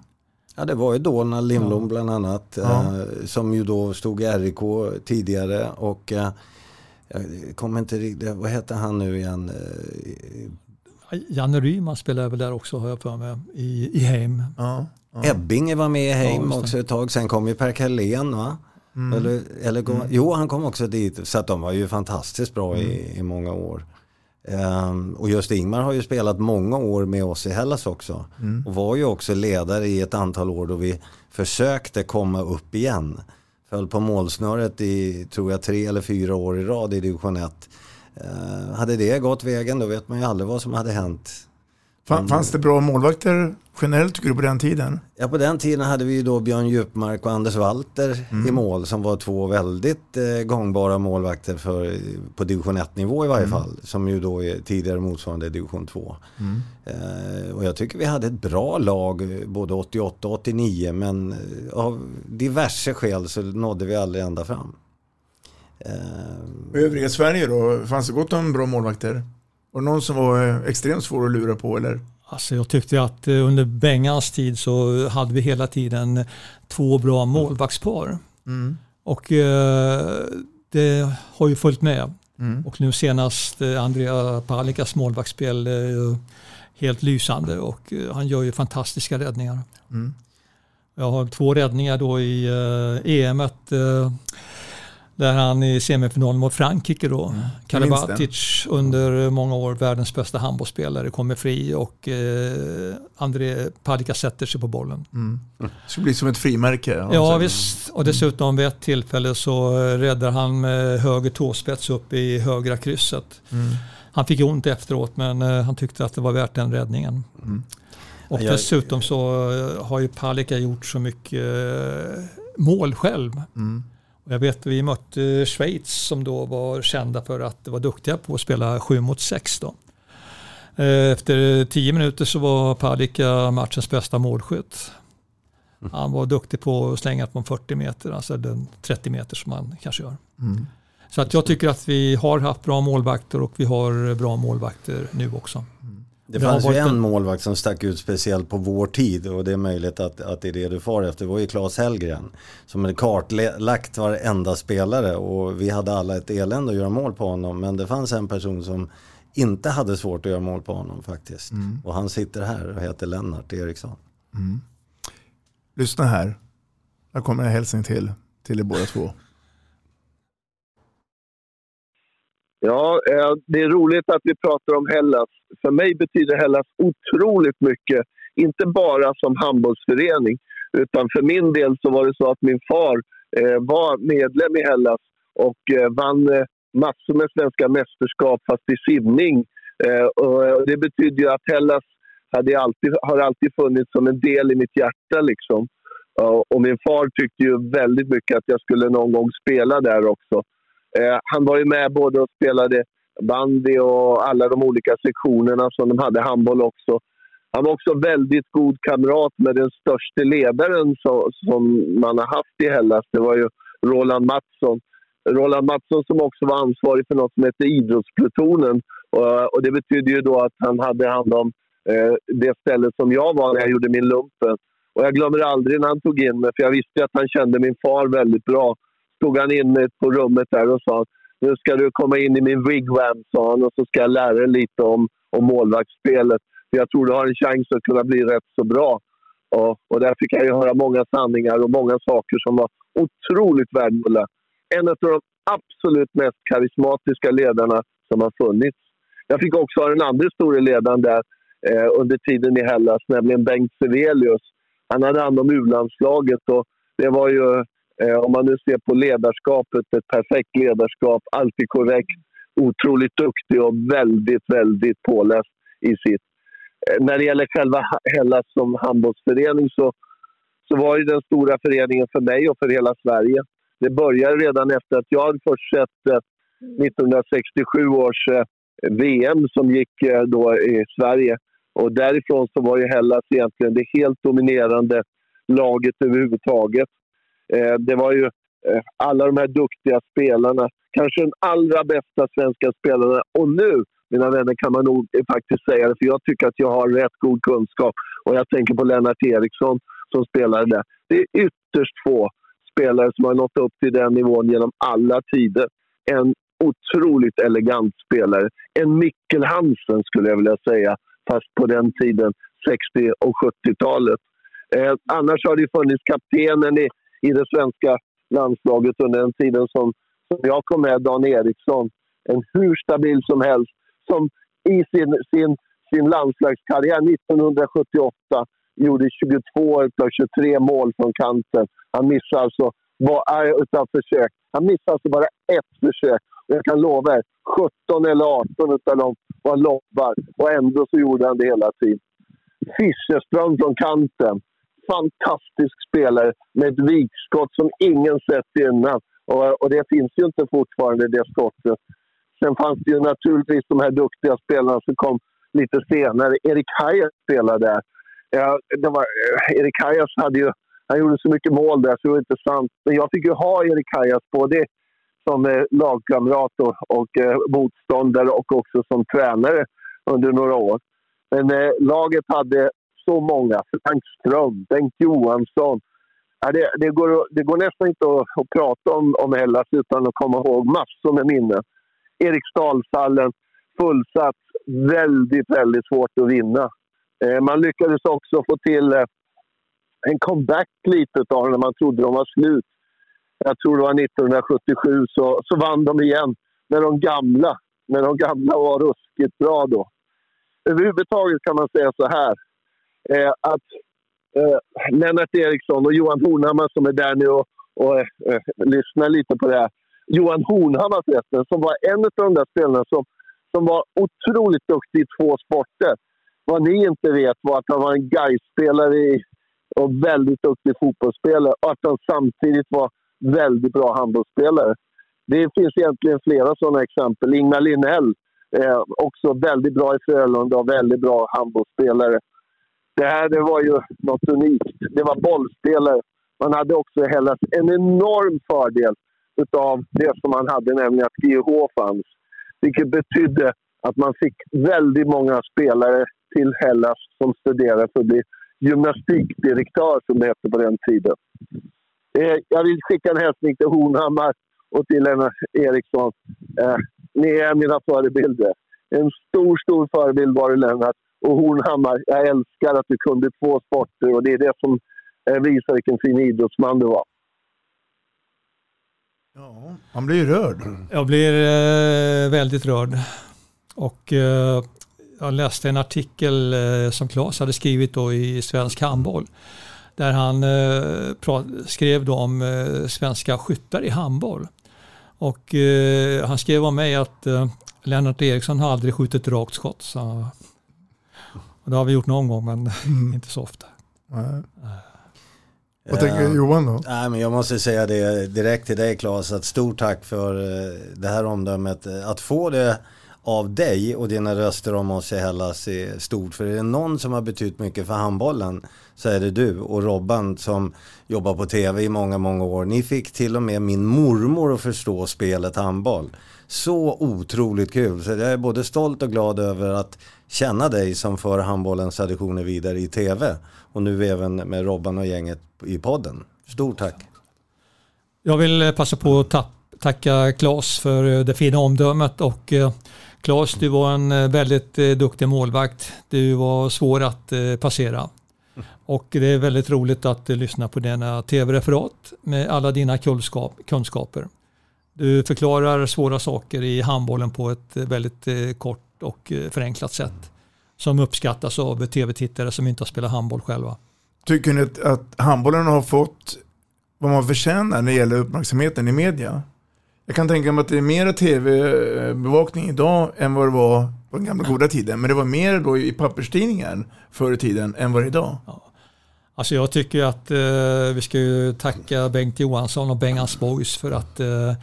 Ja det var ju Donna Lindblom bland annat. Ja. Eh, som ju då stod i RIK tidigare och eh, jag kommer inte riktigt, vad hette han nu igen? Eh, Janne Ryman spelar väl där också har jag för mig i, i Heim. Ja. Ebbinge var med i Heim det. också ett tag. Sen kom ju Per Carlén va? Mm. Eller, eller kom, Jo, han kom också dit. Så att de var ju fantastiskt bra i, i många år. Ehm, och just Ingmar har ju spelat många år med oss i Hellas också. Mm. Och var ju också ledare i ett antal år då vi försökte komma upp igen. Föll på målsnöret i, tror jag, tre eller fyra år i rad i division 1. Ehm, hade det gått vägen då vet man ju aldrig vad som hade hänt. Fan, fanns det bra målvakter generellt tycker du på den tiden? Ja, på den tiden hade vi ju då Björn Djupmark och Anders Walter Mm. i mål som var två väldigt eh, gångbara målvakter för, på division 1-nivå i varje Mm. fall. Som ju då är tidigare motsvarande division 2. Mm. Eh, och jag tycker vi hade ett bra lag eh, både 88 och 89 men eh, av diverse skäl så nådde vi aldrig ända fram. Eh, övriga Sverige då? Fanns det gott om bra målvakter? Var det någon som var eh, extremt svår att lura på eller? Alltså jag tyckte att eh, under Bengans tid så hade vi hela tiden två bra målvaktspar. Mm. Och eh, det har ju följt med. Mm. Och nu senast eh, Andrea Palikas målvaktsspel ju helt lysande och eh, han gör ju fantastiska räddningar. Mm. Jag har två räddningar då i eh, EM. Eh, där han i semifinalen mot Frankrike då. Mm. Karabatic under många år världens bästa handbollsspelare kommer fri och eh, André Padika sätter sig på bollen. Mm. Det ska bli som ett frimärke. Ja visst och dessutom vid ett tillfälle så räddar han med höger tåspets upp i högra krysset. Mm. Han fick ont efteråt men eh, han tyckte att det var värt den räddningen. Mm. Och Jag- dessutom så eh, har ju Palicka gjort så mycket eh, mål själv. Mm. Och Jag vet vi mötte Schweiz som då var kända för att vara duktiga på att spela 7 mot 6. Då. Eh, Efter 10 minuter så var Palicka matchens bästa målskytt. Han var duktig på att slänga från 40 meter, alltså den 30 meter som man kanske gör. Mm. Så att jag tycker att vi har haft bra målvakter och vi har bra målvakter nu också. Det fanns ju en en- målvakt som stack ut speciellt på vår tid och det är möjligt att, att det är det du far efter. Det var ju Claes Hellgren som hade kartlagt varenda spelare och vi hade alla ett elände att göra mål på honom. Men det fanns en person som inte hade svårt att göra mål på honom faktiskt. Mm. Och han sitter här och heter Lennart Eriksson. Mm. Lyssna här. Här kommer en hälsning till, till er båda två. Ja, eh, det är roligt att vi pratar om Hellas. För mig betyder Hellas otroligt mycket. Inte bara som handbollsförening, utan för min del så var det så att min far eh, var medlem i Hellas och eh, vann eh, massor med svenska mästerskap, fast i simning. Eh, och eh, det betyder ju att Hellas hade alltid, har alltid funnits som en del i mitt hjärta. Liksom. Eh, och min far tyckte ju väldigt mycket att jag skulle någon gång spela där också. Eh, han var ju med både och spelade bandy och alla de olika sektionerna som de hade handboll också. Han var också väldigt god kamrat med den största ledaren så, som man har haft i Hellas. Det var ju Roland Mattsson. Roland Mattsson som också var ansvarig för något som hette Idrottsplutonen. Och, och det betyder ju då att han hade hand om eh, det stället som jag var när jag gjorde min lumpen. Och jag glömmer aldrig när han tog in mig, för jag visste att han kände min far väldigt bra. Stod han in mig på rummet där och sa nu ska du komma in i min wigwam, sa han, och så ska jag lära dig lite om, om målvaktsspelet. För jag tror du har en chans att kunna bli rätt så bra. Och, och där fick jag ju höra många sanningar och många saker som var otroligt värdefulla. En av de absolut mest karismatiska ledarna som har funnits. Jag fick också ha den andra store ledaren där eh, under tiden i Hellas, nämligen Bengt Sevelius. Han hade hand om U-landslaget och det var ju, Eh, om man nu ser på ledarskapet, ett perfekt ledarskap. Alltid korrekt, otroligt duktig och väldigt, väldigt påläst i sitt. Eh, när det gäller själva Hellas som handbollsförening så, så var ju den stora föreningen för mig och för hela Sverige. Det började redan efter att jag hade först sett eh, 1967 års eh, VM som gick eh, då i Sverige. Och därifrån så var ju Hellas egentligen det helt dominerande laget överhuvudtaget. Eh, det var ju eh, alla de här duktiga spelarna, kanske den allra bästa svenska spelarna. Och nu, mina vänner, kan man nog faktiskt säga det, för jag tycker att jag har rätt god kunskap. Och jag tänker på Lennart Eriksson som spelade där. Det är ytterst få spelare som har nått upp till den nivån genom alla tider. En otroligt elegant spelare. En Mikkel Hansen skulle jag vilja säga, fast på den tiden, 60 och 70-talet. Eh, annars har det funnits kaptenen i, i det svenska landslaget under den tiden som, som jag kom med, Dan Eriksson. En hur stabil som helst. Som i sin, sin, sin landslagskarriär 1978 gjorde 22 av 23 mål från kanten. Han missade alltså var, försök. Han missade alltså bara ett försök. Och jag kan lova er, 17 eller 18 av dem var lobbar. Och ändå så gjorde han det hela tiden. Fischerström från kanten. Fantastisk spelare med ett vikskott som ingen sett innan. Och, och det finns ju inte fortfarande, det skottet. Sen fanns det ju naturligtvis de här duktiga spelarna som kom lite senare. Erik Hajas spelade där. Ja, det var, eh, Erik Hajas hade ju, han gjorde så mycket mål där så det var inte sant. Men jag fick ju ha Erik Hajas både som eh, lagkamrat och, och eh, motståndare och också som tränare under några år. Men eh, laget hade så många. Frank Ström, Bengt Johansson. Ja, det, det, går, det går nästan inte att, att prata om, om Hellas utan att komma ihåg massor med minnen. Eriksdalshallen, fullsatt. Väldigt, väldigt svårt att vinna. Eh, man lyckades också få till eh, en comeback lite av när man trodde de var slut. Jag tror det var 1977 så, så vann de igen med de gamla. När de gamla var ruskigt bra då. Överhuvudtaget kan man säga så här. Eh, att eh, Lennart Eriksson och Johan Hornhammar som är där nu och, och eh, eh, lyssnar lite på det här. Johan Hornhammar förresten, som var en av de där spelarna som, som var otroligt duktig i två sporter. Vad ni inte vet var att han var en Gais-spelare och väldigt duktig fotbollsspelare och att han samtidigt var väldigt bra handbollsspelare. Det finns egentligen flera sådana exempel. Ingmar Linnell, eh, också väldigt bra i Frölunda och väldigt bra handbollsspelare. Det här det var ju något unikt. Det var bollspelare. Man hade också i Hellas en enorm fördel utav det som man hade, nämligen att GH fanns. Vilket betydde att man fick väldigt många spelare till Hellas som studerade för att bli gymnastikdirektör, som det hette på den tiden. Eh, jag vill skicka en hälsning till Hornhammar och till Lennart Eriksson. Eh, ni är mina förebilder. En stor, stor förebild var du, Lennart. Och Hornhammar, jag älskar att du kunde två sporter och det är det som eh, visar vilken fin idrottsman du var. Ja, man blir rörd. Jag blir eh, väldigt rörd. Och eh, jag läste en artikel eh, som Claes hade skrivit då i Svensk Handboll. Där han eh, skrev då om eh, svenska skyttar i handboll. Och eh, han skrev om mig att Lennart Eriksson har aldrig skjutit rakt skott. Så, och det har vi gjort någon gång men mm. inte så ofta. Nej. Vad tänker Johan då? Nej, men jag måste säga det direkt till dig Claes, att stort tack för det här omdömet. Att få det av dig och dina röster om oss i Hellas är stort. För är det någon som har betytt mycket för handbollen så är det du och Robban som jobbar på tv i många, många år. Ni fick till och med min mormor att förstå spelet handboll. Så otroligt kul. Så jag är både stolt och glad över att känna dig som för handbollens traditioner vidare i tv. Och nu även med Robban och gänget i podden. Stort tack. Jag vill passa på att tacka Claes för eh, det fina omdömet och eh, Claes, du var en eh, väldigt duktig målvakt. Du var svår att passera. Och det är väldigt roligt att lyssna på dina tv-referat med alla dina kunskaper. Du förklarar svåra saker i handbollen på ett väldigt kort och förenklat sätt. Som uppskattas av tv-tittare som inte har spelat handboll själva. Tycker ni att handbollen har fått vad man förtjänar när det gäller uppmärksamheten i media? Jag kan tänka mig att det är mer tv-bevakning idag än vad det var på den gamla goda tiden. Men det var mer då i papperstidningar förr i tiden än vad det är idag. Ja. Alltså jag tycker att eh, vi ska tacka Bengt Johansson och Bengans Boys för att eh,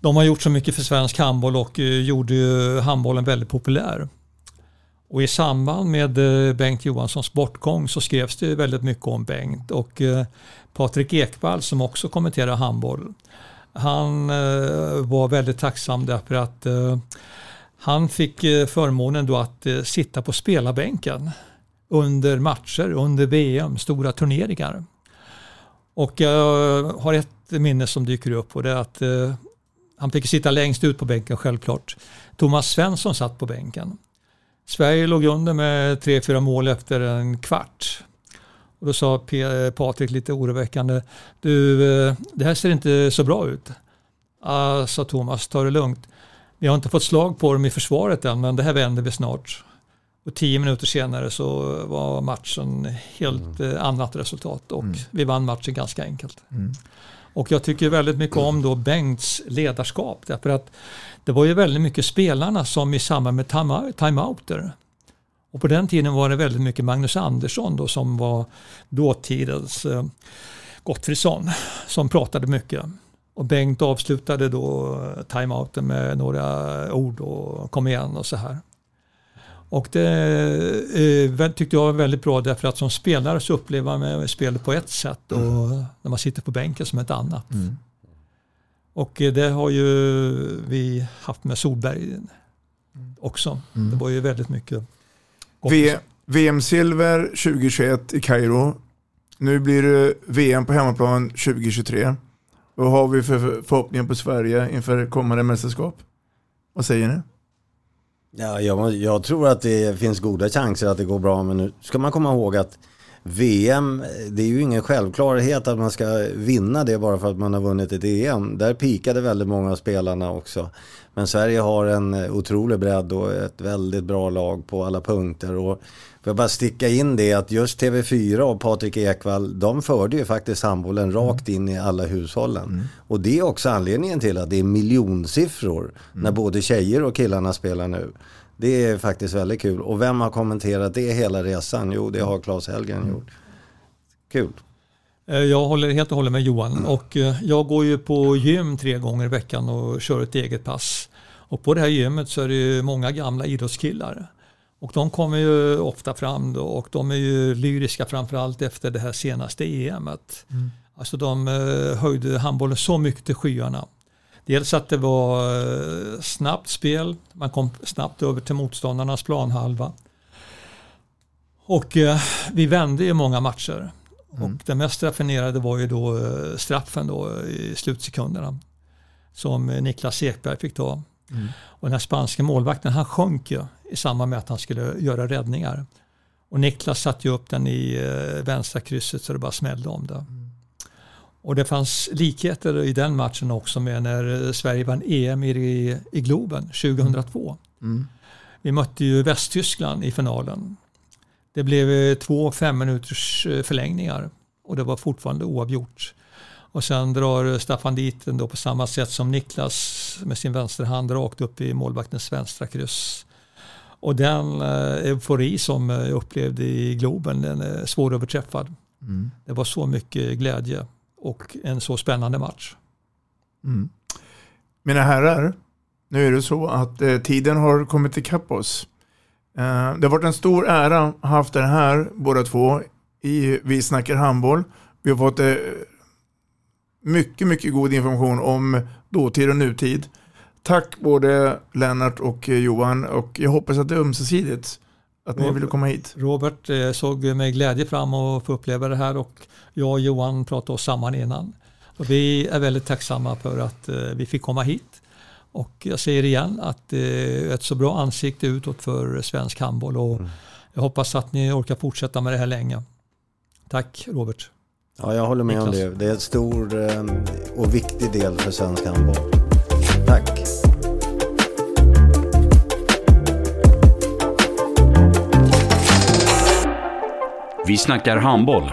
de har gjort så mycket för svensk handboll och eh, gjorde ju handbollen väldigt populär. Och i samband med eh, Bengt Johanssons bortgång så skrevs det väldigt mycket om Bengt och eh, Patrik Ekwall som också kommenterar handboll han eh, var väldigt tacksam därför att eh, han fick eh, förmånen då att eh, sitta på spelarbänken under matcher, under VM, stora turneringar. Och jag har ett minne som dyker upp och det är att eh, han fick sitta längst ut på bänken självklart. Thomas Svensson satt på bänken. Sverige låg under med 3-4 mål efter en kvart. Och då sa Patrik lite oroväckande, du, eh, det här ser inte så bra ut. Ah, sa Thomas, ta det lugnt. Vi har inte fått slag på dem i försvaret än, men det här vänder vi snart. Och tio minuter senare så var matchen helt mm. Eh, annat resultat och mm. vi vann matchen ganska enkelt. Mm. Och jag tycker väldigt mycket om då Bengts ledarskap därför att det var ju väldigt mycket spelarna som i samband med timeouter och på den tiden var det väldigt mycket Magnus Andersson då, som var dåtidens eh, Gottfridsson som pratade mycket. Och Bengt avslutade då timeouten med några ord och kom igen och så här. Och det eh, tyckte jag var väldigt bra därför att som spelare så upplever man spelet på ett sätt och mm. när man sitter på bänken som ett annat. Mm. Och eh, det har ju vi haft med Solberg också. Mm. Det var ju väldigt mycket VM-silver 2021 i Kairo. Nu blir det VM på hemmaplan 2023. Vad har vi för förhoppningar på Sverige inför kommande mästerskap? Vad säger ni? Ja, jag, jag tror att det finns goda chanser att det går bra, men nu ska man komma ihåg att VM, det är ju ingen självklarhet att man ska vinna det bara för att man har vunnit ett EM. Där pikade väldigt många av spelarna också. Men Sverige har en otrolig bredd och ett väldigt bra lag på alla punkter. Och får jag bara sticka in det att just TV4 och Patrik Ekwall, de förde ju faktiskt handbollen rakt in i alla hushållen. Mm. Och det är också anledningen till att det är miljonsiffror mm. när både tjejer och killarna spelar nu. Det är faktiskt väldigt kul. Och vem har kommenterat det hela resan? Jo, det har Claes Hellgren mm. gjort. Kul. Eh, jag håller helt och hållet med Johan och eh, jag går ju på gym tre gånger i veckan och kör ett eget pass. Och på det här gymmet så är det många gamla idrottskillar. Och de kommer ju ofta fram då och de är ju lyriska framförallt efter det här senaste EMet. Mm. Alltså de eh, höjde handbollen så mycket till skyarna. Dels att det var eh, snabbt spel, man kom snabbt över till motståndarnas planhalva. Och eh, vi vände ju många matcher. Mm. Och det mest raffinerade var ju då eh, straffen då i slutsekunderna. Som Niklas Ekberg fick ta. Mm. Och den här spanska målvakten han sjönk ju i samband med att han skulle göra räddningar. Och Niklas satte ju upp den i vänstra krysset så det bara smällde om det. Mm. Och det fanns likheter i den matchen också med när Sverige vann EM i, i Globen 2002. Mm. Vi mötte ju Västtyskland i finalen. Det blev två fem minuters eh, förlängningar och det var fortfarande oavgjort. Och sen drar Staffan dit den då på samma sätt som Niklas med sin vänsterhand rakt upp i målvaktens vänstra kryss. Och den eh, eufori som jag upplevde i Globen, den är svåröverträffad. Mm. Det var så mycket glädje och en så spännande match. Mm. Mina herrar, nu är det så att eh, tiden har kommit ikapp oss. Eh, det har varit en stor ära att ha haft er här båda två i Vi snackar handboll. Vi har fått eh, mycket, mycket god information om dåtid och nutid. Tack både Lennart och eh, Johan och jag hoppas att det är ömsesidigt att ni ville komma hit. Robert eh, såg med glädje fram att få uppleva det här och jag och Johan pratade oss samman innan. Och vi är väldigt tacksamma för att eh, vi fick komma hit. Och jag säger igen att det är ett så bra ansikte utåt för svensk handboll och mm. jag hoppas att ni orkar fortsätta med det här länge. Tack Robert. Ja, jag håller med Niklas. om det. Det är en stor eh, och viktig del för svensk handboll. Tack. Vi snackar handboll,